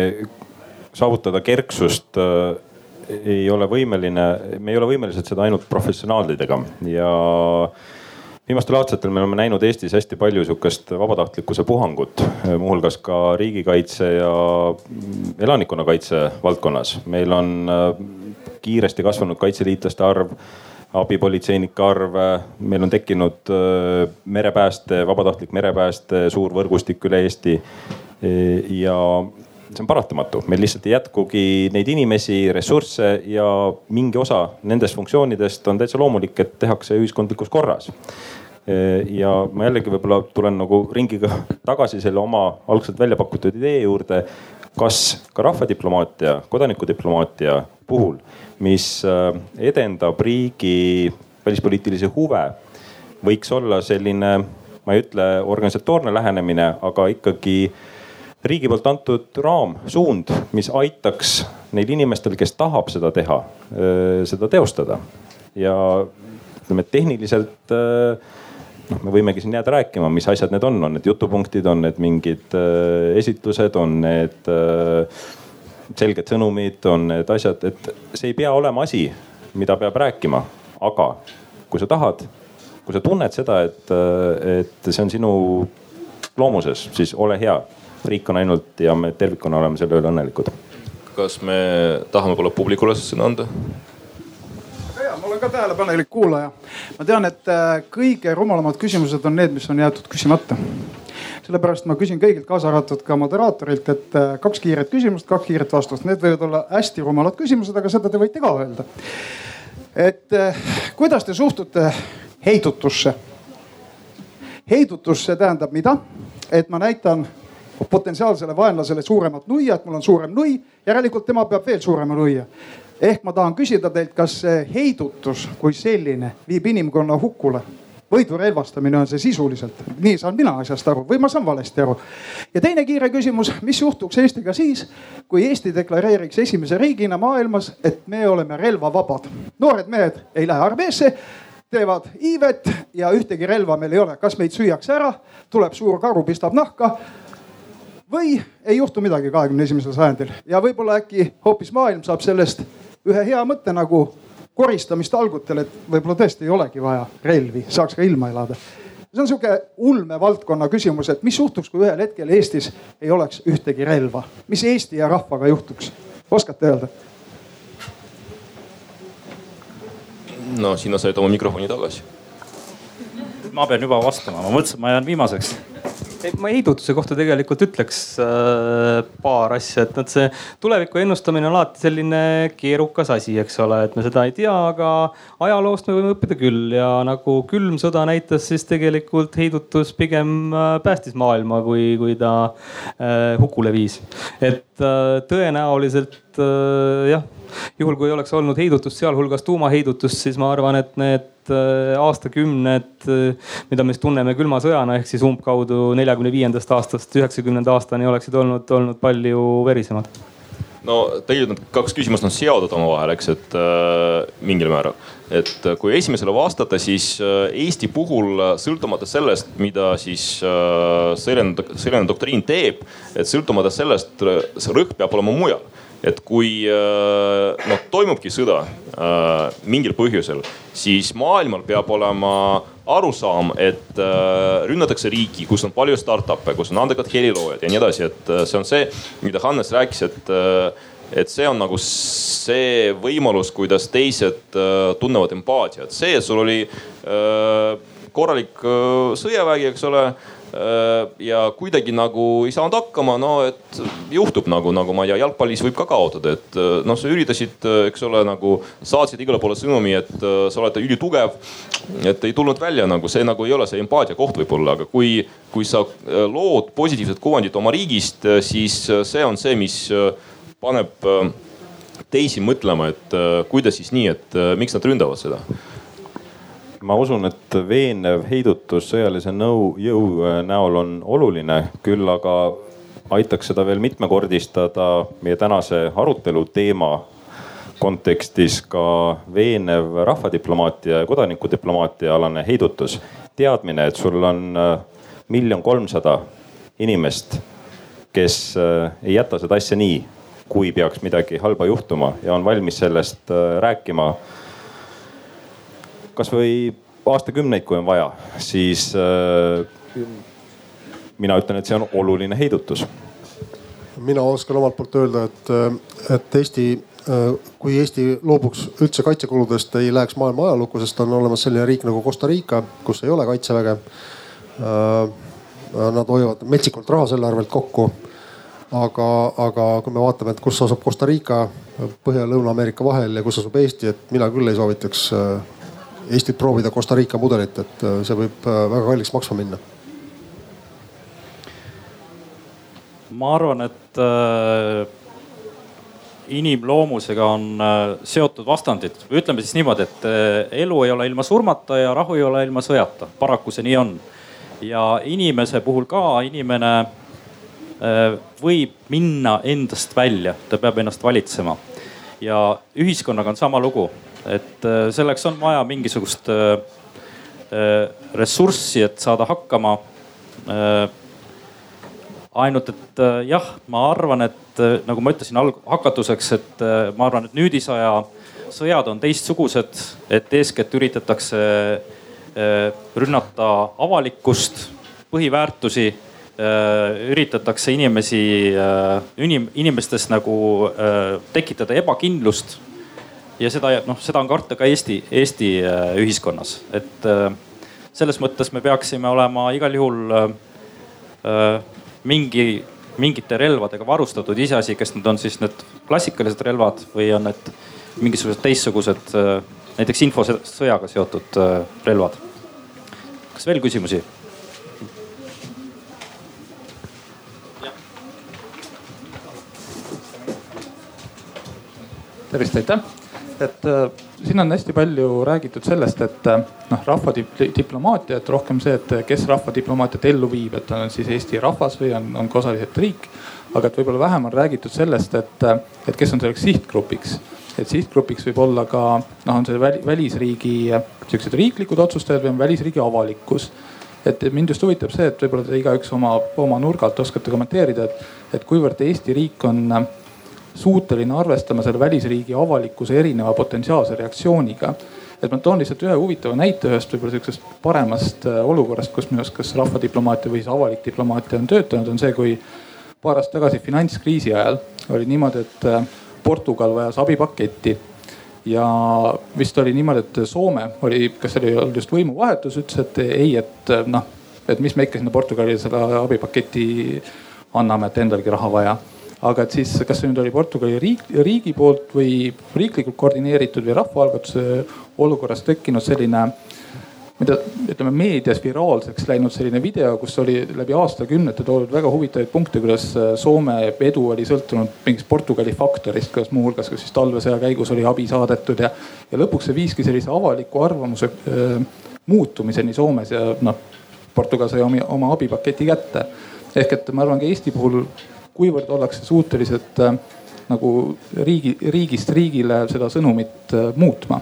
saavutada kerksust äh, ei ole võimeline, me ei ole võimelised seda ainult professionaalidega ja viimastel aastatel me oleme näinud Eestis hästi palju sihukest vabatahtlikkuse puhangut, muuhulgas ka riigikaitse ja elanikkonnakaitse valdkonnas. meil on äh, kiiresti kasvanud kaitseliitlaste arv abipolitseinike arv, meil on tekkinud merepääste, vabatahtlik merepääste suur võrgustik üle Eesti. ja see on paratamatu, meil lihtsalt ei jätkugi neid inimesi, ressursse ja mingi osa nendest funktsioonidest on täitsa loomulik, et tehakse ühiskondlikus korras ja ma jällegi võib-olla tulen nagu ringiga [laughs] tagasi selle oma algselt välja pakutud idee juurde. kas ka rahvadiplomaatia, kodanikudiplomaatia puhul, mis äh, edendab riigi välispoliitilisi huve, võiks olla selline, ma ei ütle organisatoorne lähenemine, aga ikkagi riigi poolt antud raam, suund, mis aitaks neil inimestel, kes tahab seda teha, seda teostada. ja ütleme, tehniliselt noh, me võimegi siin jääda rääkima, mis asjad need on, on need jutupunktid, on need mingid esitlused, on need selged sõnumid, on need asjad, et see ei pea olema asi, mida peab rääkima, aga kui sa tahad, kui sa tunned seda, et, et see on sinu loomuses, siis ole hea riik on ainult ja me tervikuna oleme selle üle õnnelikud. kas me tahame võib-olla publikule sõna anda? Ma olen ka tähelepanelik kuulaja. ma tean, et äh, kõige rumalamad küsimused on need, mis on jäetud küsimata. sellepärast ma küsin kõigilt, kaasa arvatud ka moderaatorilt, et äh, kaks kiiret küsimust, kaks kiiret vastust. Need võivad olla hästi rumalad küsimused, aga seda te võite ka öelda. et äh, kuidas te suhtute heidutusse? heidutus, see tähendab mida? et ma näitan potentsiaalsele vaenlasele suuremat nuia, et mul on suurem nui, järelikult tema peab veel suurema nuia. Ehk ma tahan küsida teilt, kas see heidutus kui selline viib inimkonna hukule? võidu relvastamine on see sisuliselt, nii saan mina asjast aru või ma saan valesti aru. ja teine kiire küsimus, mis juhtuks Eestiga siis, kui Eesti deklareeriks esimese riigina maailmas, et me oleme relvavabad. noored mehed ei lähe armeesse teevad iivet ja ühtegi relva meil ei ole, kas meid süüakse ära, tuleb suur karu, pistab nahka või ei juhtu midagi kahekümne esimesel sajandil ja võib-olla äkki hoopis maailm saab sellest ühe hea mõtte nagu koristamist algutel, et võib-olla tõesti ei olegi vaja relvi, saaks ka ilma elada. see on sihuke ulmevaldkonna küsimus, et mis juhtuks, kui ühel hetkel Eestis ei oleks ühtegi relva, mis Eesti ja rahvaga juhtuks, oskate öelda? no sina said oma mikrofoni tagasi. ma pean juba vastama, ma mõtlesin, ma jään viimaseks ma heidutuse kohta tegelikult ütleks äh, paar asja, et noh, see tuleviku ennustamine on alati selline keerukas asi, eks ole, et me seda ei tea, aga ajaloost me võime õppida küll ja nagu külm sõda näitas, siis tegelikult heidutus pigem äh, päästis maailma, kui, kui ta äh, hukule viis. et äh, tõenäoliselt äh, jah juhul kui oleks olnud heidutust, sealhulgas tuumaheidutust, siis ma arvan, et need äh, aastakümned, äh, mida me siis tunneme külma sõjana ehk siis umbkaudu neljakümne viiendast aastast üheksakümnenda aastani oleksid olnud, olnud palju verisemad no tegelikult need kaks küsimust on seotud omavahel, eks, et äh, mingil määral. et äh, kui esimesele vastata, siis äh, Eesti puhul sõltumata sellest, mida siis äh, sõjaline, sõjaline doktriin teeb, et sõltumata sellest, rõhk peab olema mujal et kui noh, toimubki sõda äh, mingil põhjusel, siis maailmal peab olema arusaam, et äh, rünnatakse riiki, kus on palju startup'e, kus on andekad heliloojad ja nii edasi, et see on see, mida Hannes rääkis, et et see on nagu see võimalus, kuidas teised tunnevad empaatiat, see, et sul oli korralik sõjavägi, eks ole ja kuidagi nagu ei saanud hakkama, no et juhtub nagu, nagu ma ei tea, jalgpallis võib ka kaotada, et noh, sa üritasid, eks ole, nagu saatsid igale poole sõnumi, et sa oled ülitugev. et ei tulnud välja nagu see nagu ei ole see empaatia koht võib-olla, aga kui, kui sa lood positiivset kuvandit oma riigist, siis see on see, mis paneb teisi mõtlema, et kuidas siis nii, et miks nad ründavad seda ma usun, et veenev heidutus sõjalise nõu, jõu äh, näol on oluline, küll aga aitaks seda veel mitmekordistada meie tänase arutelu teema kontekstis ka veenev rahvadiplomaatia ja kodanikudiplomaatia alane heidutus. teadmine, et sul on äh, miljon kolmsada inimest, kes äh, ei jäta seda asja nii, kui peaks midagi halba juhtuma ja on valmis sellest rääkima kasvõi aastakümneid, kui on vaja, siis äh, mina ütlen, et see on oluline heidutus. mina oskan omalt poolt öelda, et, äh, et Eesti, äh, kui Eesti loobuks üldse kaitsekuludest, ei läheks maailma ajalukku, sest on olemas selline riik nagu Costa Rica, kus ei ole kaitseväge. Nad hoiavad metsikult raha selle arvelt kokku aga, aga kui me vaatame, et kus asub Costa Rica Põhja- ja Lõuna-Ameerika vahel ja kus asub Eesti, et mina küll ei soovitaks Eestit proovida Costa Rica mudelit, et äh, see võib äh, väga kalliks maksma minna. ma arvan, et äh, inimloomusega on seotud vastandid. ütleme siis niimoodi, et elu ei ole ilma surmata ja rahu ei ole ilma sõjata, paraku see nii on. ja inimese puhul ka inimene võib minna endast välja, ta peab ennast valitsema. ja ühiskonnaga on sama lugu et äh, selleks on vaja mingisugust äh, äh, ressurssi, et saada hakkama. ainult, et jah, ma arvan, et nagu ma ütlesin hakatuseks, et ma arvan, et nüüdisaja sõjad on teistsugused, et eeskätt üritatakse rünnata avalikkust, põhiväärtusi üritatakse inimesi, inimestes nagu tekitada ebakindlust ja seda, noh, seda on karta ka Eesti, Eesti äh, ühiskonnas, et äh, selles mõttes me peaksime olema igal juhul äh, mingi, mingite relvadega varustatud, iseasi, kas need on siis need klassikalised relvad või on need mingisugused teistsugused, näiteks infosõjaga seotud relvad. kas veel küsimusi? tervist, aitäh et äh, siin on hästi palju räägitud sellest, et äh, noh, rahvadiplomaatia, et rohkem see, et kes rahvadiplomaatiat ellu viib, et on siis Eesti rahvas või on, on ka osaliselt riik. aga et võib-olla vähem on räägitud sellest, et, äh, et kes on selleks sihtgrupiks. et sihtgrupiks võib olla ka noh, on see välisriigi sihukesed riiklikud otsustajad või on välisriigi avalikkus et mind just huvitab see, et võib-olla te igaüks oma, oma nurgalt oskate kommenteerida, et, et kuivõrd Eesti riik on suuteline arvestama selle välisriigi avalikkuse erineva potentsiaalse reaktsiooniga. et ma toon lihtsalt ühe huvitava näite ühest võib-olla sihukesest paremast äh, olukorrast, kus minu arust kas rahvadiplomaatia või siis avalik diplomaatia on töötanud, on see, kui paar aastat tagasi finantskriisi ajal oli niimoodi, et äh, Portugal vajas abipaketti ja vist oli niimoodi, et Soome oli, kas oli olnud just võimuvahetus, ütles, et ei, et äh, noh, et mis me ikka sinna Portugalile seda abipaketti anname, et endalgi raha vaja aga et siis, kas see nüüd oli Portugali riik, riigi poolt või riiklikult koordineeritud või rahvaalgatuse olukorras tekkinud selline mida ütleme meedias viraalseks läinud selline video, kus oli läbi aastakümnete toodud väga huvitavaid punkte, kuidas äh, Soome edu oli sõltunud mingist Portugali faktorist, kuidas muuhulgas ka siis talvesõja käigus oli abi saadetud ja, ja lõpuks see viiski sellise avaliku arvamuse äh, muutumiseni Soomes ja noh, Portugal sai oma, oma abipaketi kätte. ehk et ma arvan ka Eesti puhul kuivõrd ollakse suutelised äh, nagu riigi, riigist riigile seda sõnumit äh, muutma?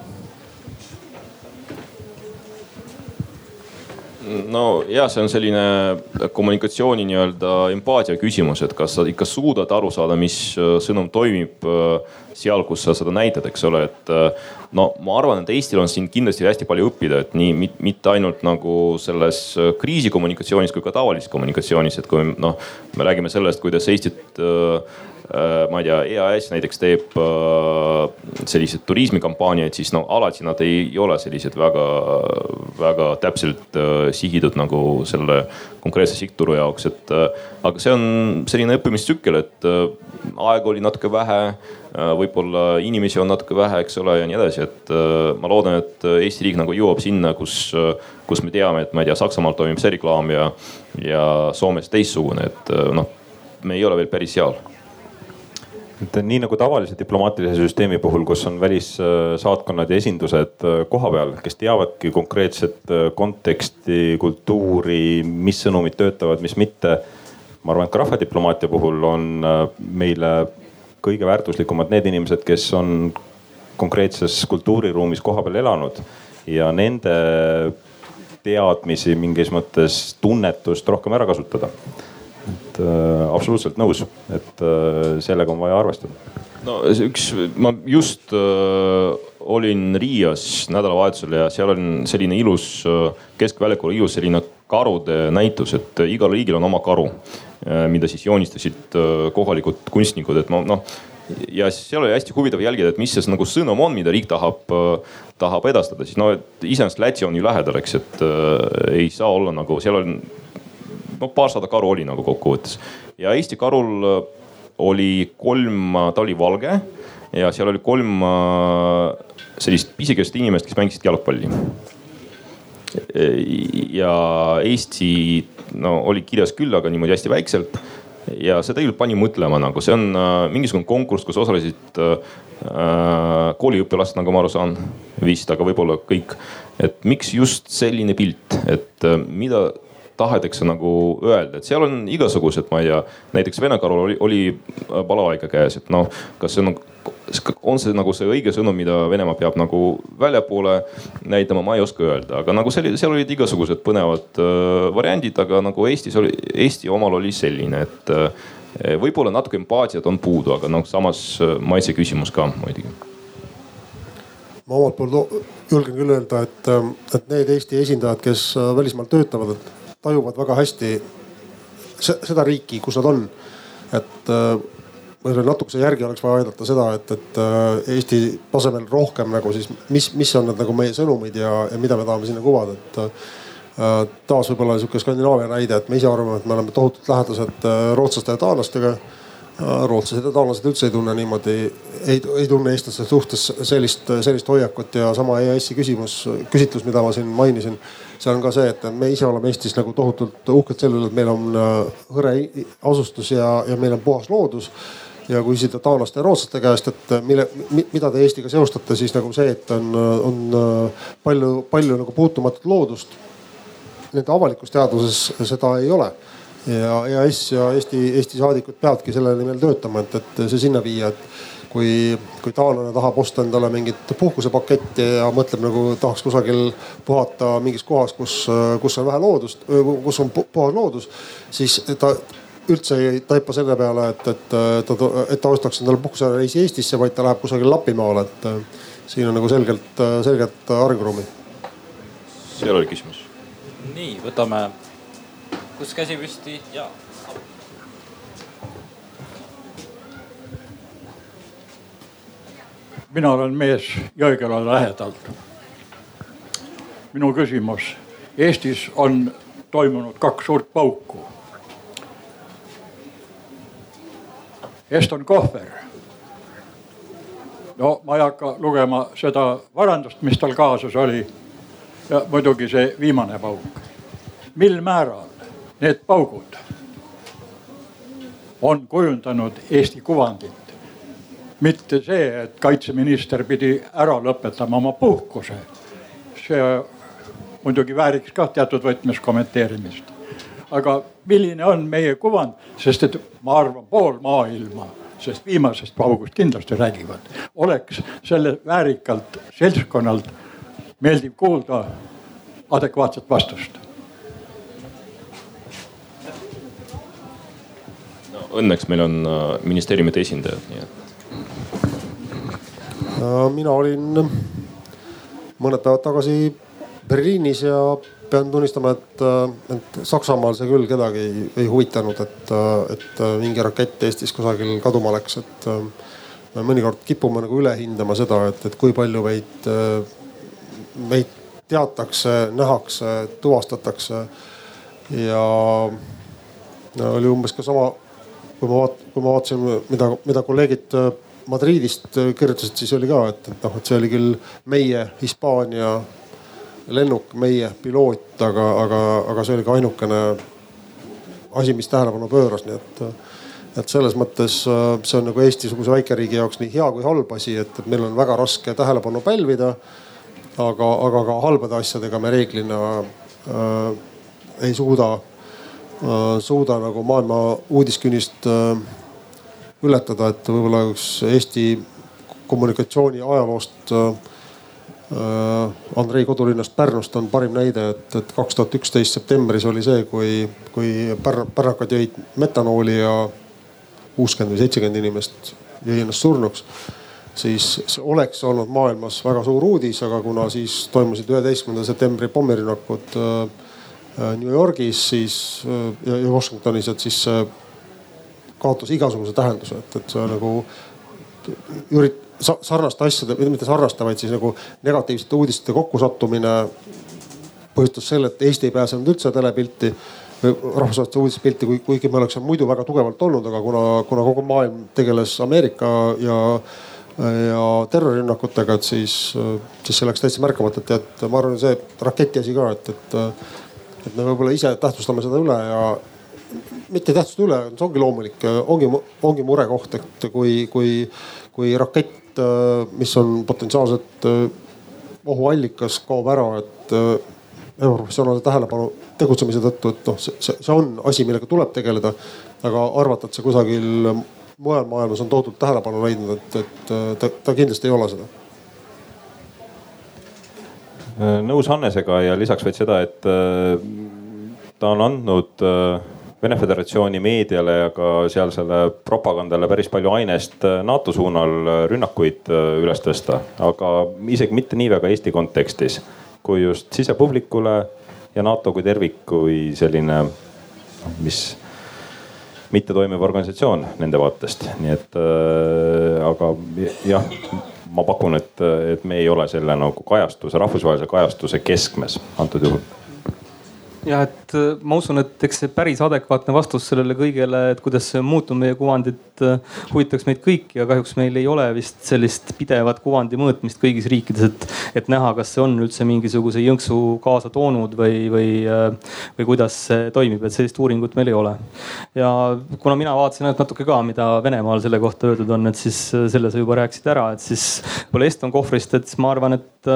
No ja see on selline kommunikatsiooni nii-öelda empaatia küsimus, et kas sa ikka suudad aru saada, mis äh, sõnum toimib seal, kus sa seda näitad, eks ole, et no ma arvan, et Eestil on siin kindlasti hästi palju õppida, et nii mitte ainult nagu selles äh, kriisikommunikatsioonis kui ka tavalises kommunikatsioonis, et kui noh, me räägime sellest, kuidas Eestit äh, ma ei tea, EAS näiteks teeb selliseid turismikampaaniaid, siis no alati nad ei ole sellised väga, väga täpselt sihitud nagu selle konkreetse sihtturu jaoks, et. aga see on selline õppimistsükkel, et aega oli natuke vähe Äh, võib-olla inimesi on natuke vähe, eks ole, ja nii edasi, et äh, ma loodan, et Eesti riik nagu jõuab sinna, kus, kus me teame, et ma ei tea, Saksamaal toimib see reklaam ja, ja Soomes teistsugune, et äh, noh, me ei ole veel päris seal et nii nagu tavalise diplomaatilise süsteemi puhul, kus on välissaatkonnad ja esindused kohapeal, kes teavadki konkreetset konteksti, kultuuri, mis sõnumid töötavad, mis mitte. ma arvan, et ka rahvadiplomaatia puhul on meile kõige väärtuslikumad need inimesed, kes on konkreetses kultuuriruumis kohapeal elanud ja nende teadmisi mingis mõttes tunnetust rohkem ära kasutada. Et äh, absoluutselt nõus, et äh, sellega on vaja arvestada. no üks, ma just äh, olin Riias nädalavahetusel ja seal on selline ilus äh,, keskväljakul ilus selline karude näitus, et igal riigil on oma karu Äh, mida siis joonistasid äh, kohalikud kunstnikud, et ma noh ja seal oli hästi huvitav jälgida, et mis see nagu sõnum on, mida riik tahab, äh, tahab edastada, siis no iseenesest Läti on ju lähedal, eks, et äh, ei saa olla nagu seal on no paarsada karu oli nagu kokkuvõttes ja Eesti karul oli kolm, ta oli valge ja seal oli kolm sellist pisikest inimest, kes mängisid jalgpalli. ja Eesti no oli kirjas küll, aga niimoodi hästi väikselt. ja see tegelikult pani mõtlema nagu, see on äh, mingisugune konkurss, kus osalesid äh, kooliõpilased, nagu ma aru saan, vist, aga võib-olla kõik. et miks just selline pilt, et äh, mida tahetakse nagu öelda, et seal on igasugused, ma ei tea, näiteks Vene karul oli, oli balalaika käes, et noh, kas see on on see nagu see õige sõnum, mida Venemaa peab nagu väljapoole näitama, ma ei oska öelda, aga nagu seal, seal olid igasugused põnevad äh, variandid, aga nagu Eestis oli, Eesti omal oli selline, et äh, võib-olla natuke empaatiat on puudu, aga noh, samas äh, maitse küsimus ka muidugi. ma omalt poolt julgen küll öelda, et, äh, et need Eesti esindajad, kes äh, välismaal töötavad, tajuvad väga hästi seda riiki, kus nad on. et äh, võib-olla natukese järgi oleks vaja aidata seda, et, et äh, Eesti tasemel rohkem nagu siis, mis, mis on need nagu meie sõnumid ja, ja mida me tahame sinna kuvada, et äh, taas võib-olla sihuke Skandinaavia näide, et me ise arvame, et me oleme tohutult lähedased äh, rootslaste ja taanlastega. rootslased ja taanlased üldse ei tunne niimoodi, ei, ei tunne eestlaste suhtes sellist, sellist hoiakut ja sama EAS-i küsimus, küsitlus, mida ma siin mainisin. Seal on ka see, et me ise oleme Eestis nagu tohutult uhked selle üle, et meil on hõre asustus ja, ja meil on puhas loodus ja kui küsida taanlaste ja rootslaste käest, et mille, mida te Eestiga seostate, siis nagu see, et on, on äh, palju, palju nagu puutumatut loodust. Nende avalikus teaduses seda ei ole ja EAS ja Eesti, Eesti saadikud peavadki selle nimel töötama, et, et see sinna viia, et kui, kui taanlane tahab osta endale mingit puhkusepaketti ja mõtleb nagu tahaks kusagil puhata mingis kohas, kus, kus on vähe loodust, kus on puhas loodus, siis ta üldse ei taipa selle peale, et, et ta, et ta ostaks endale puhkusereisi Eestisse, vaid ta läheb kusagile Lapimaale, et siin on nagu selgelt, selgelt arenguruumi. seal oli küsimus. nii, võtame, kus käsi püsti ja. Mina olen mees Jõgeva lähedalt. minu küsimus, Eestis on toimunud kaks suurt pauku Eston Kohver. no ma ei hakka lugema seda varandust, mis tal kaasas oli. ja muidugi see viimane pauk. mil määral need paugud on kujundanud Eesti kuvandit? Mitte see, et kaitseminister pidi ära lõpetama oma puhkuse. see muidugi vääriks ka teatud võtmes kommenteerimist aga milline on meie kuvand, sest et ma arvan, pool maailma, sest viimasest paugust kindlasti räägivad, oleks selle väärikalt seltskonnalt meeldiv kuulda adekvaatset vastust. Õnneks meil on äh, ministeeriumide esindajad, nii et. Mina olin mõned päevad tagasi Berliinis ja pean tunnistama, et, et Saksamaal see küll kedagi ei, ei huvitanud, et, et mingi rakett Eestis kusagil kaduma läks, et me mõnikord kipume nagu üle hindama seda, et, et kui palju meid, meid teatakse, nähakse, tuvastatakse. ja oli umbes ka sama, kui ma vaat-, kui ma vaatasin, mida, mida kolleegid Madridist kirjutasid, siis oli ka, et, et noh, et see oli küll meie Hispaania lennuk, meie piloot, aga, aga, aga see oli ka ainukene asi, mis tähelepanu pööras, nii et, et selles mõttes see on nagu Eesti-suguse väikeriigi jaoks nii hea kui halb asi, et, et meil on väga raske tähelepanu pälvida. aga, aga ka halbade asjadega me reeglina äh, ei suuda äh,, suuda nagu maailma uudiskünnist äh, ületada, et võib-olla üks Eesti kommunikatsiooni ajaloost äh, Äh, Andrei kodulinnast Pärnust on parim näide, et, et kaks tuhat üksteist septembris oli see, kui, kui pärn-, pärnakad jõid metanooli ja kuuskümmend või seitsekümmend inimest jõi ennast surnuks. siis oleks olnud maailmas väga suur uudis, aga kuna siis toimusid üheteistkümnenda septembri pommirünnakud äh, äh, New Yorgis siis ja, ja Washingtonis, et siis see kaotas igasuguse tähenduse, et, et see nagu ürit-, sarnaste asjade, mitte sarnaste, vaid siis nagu negatiivsete uudiste kokkusattumine põhjustas selle, et Eesti ei pääsenud üldse telepilti või rahvusvaheliste uudispilti, kuigi me oleks muidu väga tugevalt olnud, aga kuna, kuna kogu maailm tegeles Ameerika ja, ja terrorirünnakutega, et siis, siis see läks täitsa märkamata, et, et ma arvan, see raketi asi ka, et, et, et me võib-olla ise tähtsustame seda üle ja mitte ei tähtsusta üle, see ongi loomulik, ongi, ongi murekoht, et kui, kui, kui rakett Äh, mis on potentsiaalselt äh, ohuallikas, kaob ära, et äh, ebaprofessionaalse tähelepanu tegutsemise tõttu, et noh, see, see on asi, millega tuleb tegeleda. aga arvata, et see kusagil mujal maailmas on tohutult tähelepanu leidnud, et, et ta, ta kindlasti ei ole seda nõus Hannesega ja lisaks vaid seda, et ta on andnud Vene Föderatsiooni meediale ja ka sealsele propagandale päris palju ainest äh, NATO suunal äh, rünnakuid äh, üles tõsta, aga isegi mitte nii väga Eesti kontekstis kui just sisepublikule ja NATO kui tervik, kui selline, mis mittetoimiv organisatsioon nende vaatest, nii et äh, aga jah, ma pakun, et, et me ei ole selle nagu kajastuse, rahvusvahelise kajastuse keskmes antud juhul ja et äh, ma usun, et eks see päris adekvaatne vastus sellele kõigele, et kuidas see muutub meie kuvandit, äh, huvitaks meid kõiki ja kahjuks meil ei ole vist sellist pidevat kuvandi mõõtmist kõigis riikides, et, et näha, kas see on üldse mingisuguse jõnksu kaasa toonud või, või, äh, või kuidas see toimib, et sellist uuringut meil ei ole. ja kuna mina vaatasin ainult natuke ka, mida Venemaal selle kohta öeldud on, et siis selle sa juba rääkisid ära, et siis võib-olla Eston kohvrist, et ma arvan, et,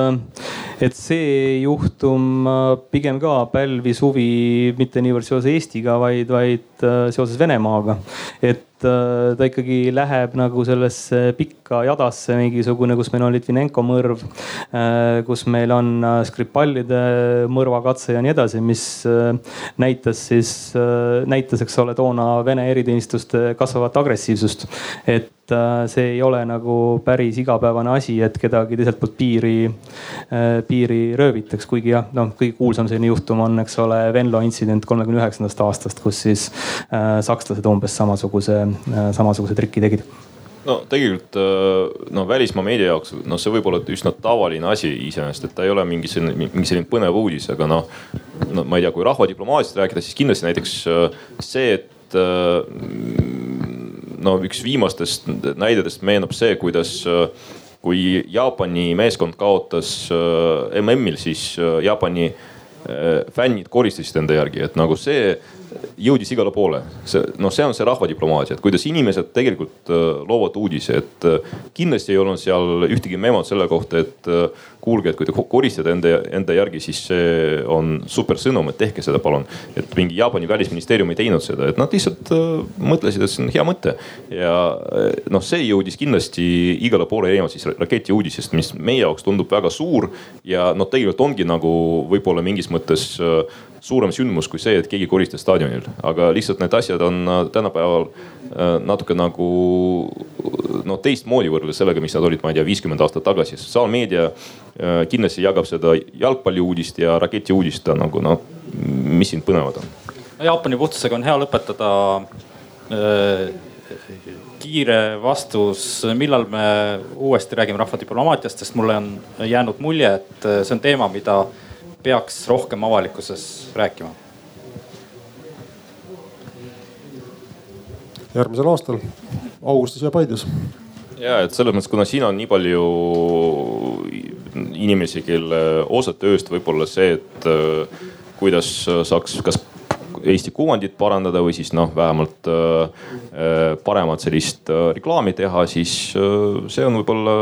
et see juhtum pigem ka pälvis huvi mitte niivõrd seoses Eestiga, vaid, vaid äh, seoses Venemaaga. et ta ikkagi läheb nagu sellesse pikka jadasse mingisugune, kus meil on Litvinenko mõrv, äh, kus meil on Skripalide mõrvakatse ja nii edasi, mis näitas siis, näitas, eks ole, toona Vene eriteenistuste kasvavat agressiivsust. et see ei ole nagu päris igapäevane asi, et kedagi teiselt poolt piiri, piiri röövitaks, kuigi jah, noh, kõige kuulsam selline juhtum on, eks ole, Venlo intsident kolmekümne üheksandast aastast, kus siis äh, sakslased umbes samasuguse äh,, samasuguse triki tegid. No tegelikult äh, no välismaa meedia jaoks, noh, see võib olla üsna tavaline asi iseenesest, et ta ei ole mingi selline, mingi selline põnev uudis, aga noh, no ma ei tea, kui rahvadiplomaatiast rääkida, siis kindlasti näiteks äh, see, et äh, no üks viimastest näidetest meenub see, kuidas kui Jaapani meeskond kaotas MM-il, siis Jaapani fännid koristasid enda järgi, et nagu see jõudis igale poole. see noh, see on see rahvadiplomaatia, et kuidas inimesed tegelikult äh, loovad uudise, et äh, kindlasti ei olnud seal ühtegi memot selle kohta, et äh, kuulge, et kui te koristate enda, enda järgi, siis see on super sõnum, et tehke seda palun. et mingi Jaapani välisministeerium ei teinud seda, et nad lihtsalt mõtlesid, et see on hea mõte. ja noh, see jõudis kindlasti igale poole erinevalt siis raketiuudisest, mis meie jaoks tundub väga suur ja noh, tegelikult ongi nagu võib-olla mingis mõttes suurem sündmus kui see, et keegi koristas staadionil. aga lihtsalt need asjad on tänapäeval natuke nagu no teistmoodi võrreldes sellega, mis nad olid, ma ei tea, viiskümmend aastat tagasi. sotsiaalmeedia kindlasti jagab seda jalgpalliuudist ja raketiuudist nagu noh, mis siin põnevad on. Jaapani puhtusega on hea lõpetada kiire vastus, millal me uuesti räägime rahvadiplomaatiast, sest mulle on jäänud mulje, et see on teema, mida peaks rohkem avalikkuses rääkima. järgmisel aastal augustis ja Paides. ja et selles mõttes, kuna siin on nii palju inimesi, kelle osa tööst võib olla see, et kuidas saaks, kas Eesti kuvandit parandada või siis noh, vähemalt äh, äh, paremat sellist äh, reklaami teha, siis see on võib-olla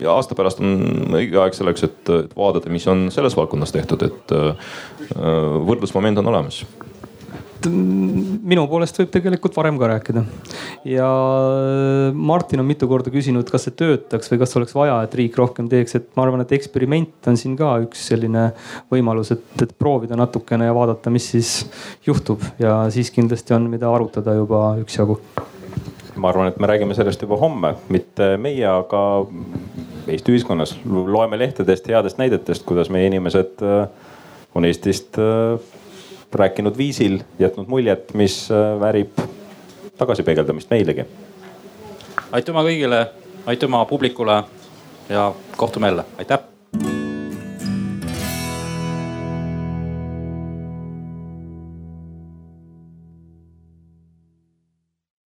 ja aasta pärast on õige aeg selleks, et vaadata, mis on selles valdkonnas tehtud, et võrdlusmoment on olemas minu poolest võib tegelikult varem ka rääkida. ja Martin on mitu korda küsinud, kas see töötaks või kas oleks vaja, et riik rohkem teeks, et ma arvan, et eksperiment on siin ka üks selline võimalus, et, et proovida natukene ja vaadata, mis siis juhtub ja siis kindlasti on, mida arutada juba üksjagu. Ma arvan, et me räägime sellest juba homme, mitte meie, aga Eesti ühiskonnas. Loeme lehtedest headest näidetest, kuidas meie inimesed äh, on Eestist äh, rääkinud viisil, jätnud muljet, mis äh, väärib tagasipeegeldamist meilegi. aitüma kõigile, aitüma publikule. Ja kohtume jälle, aitäh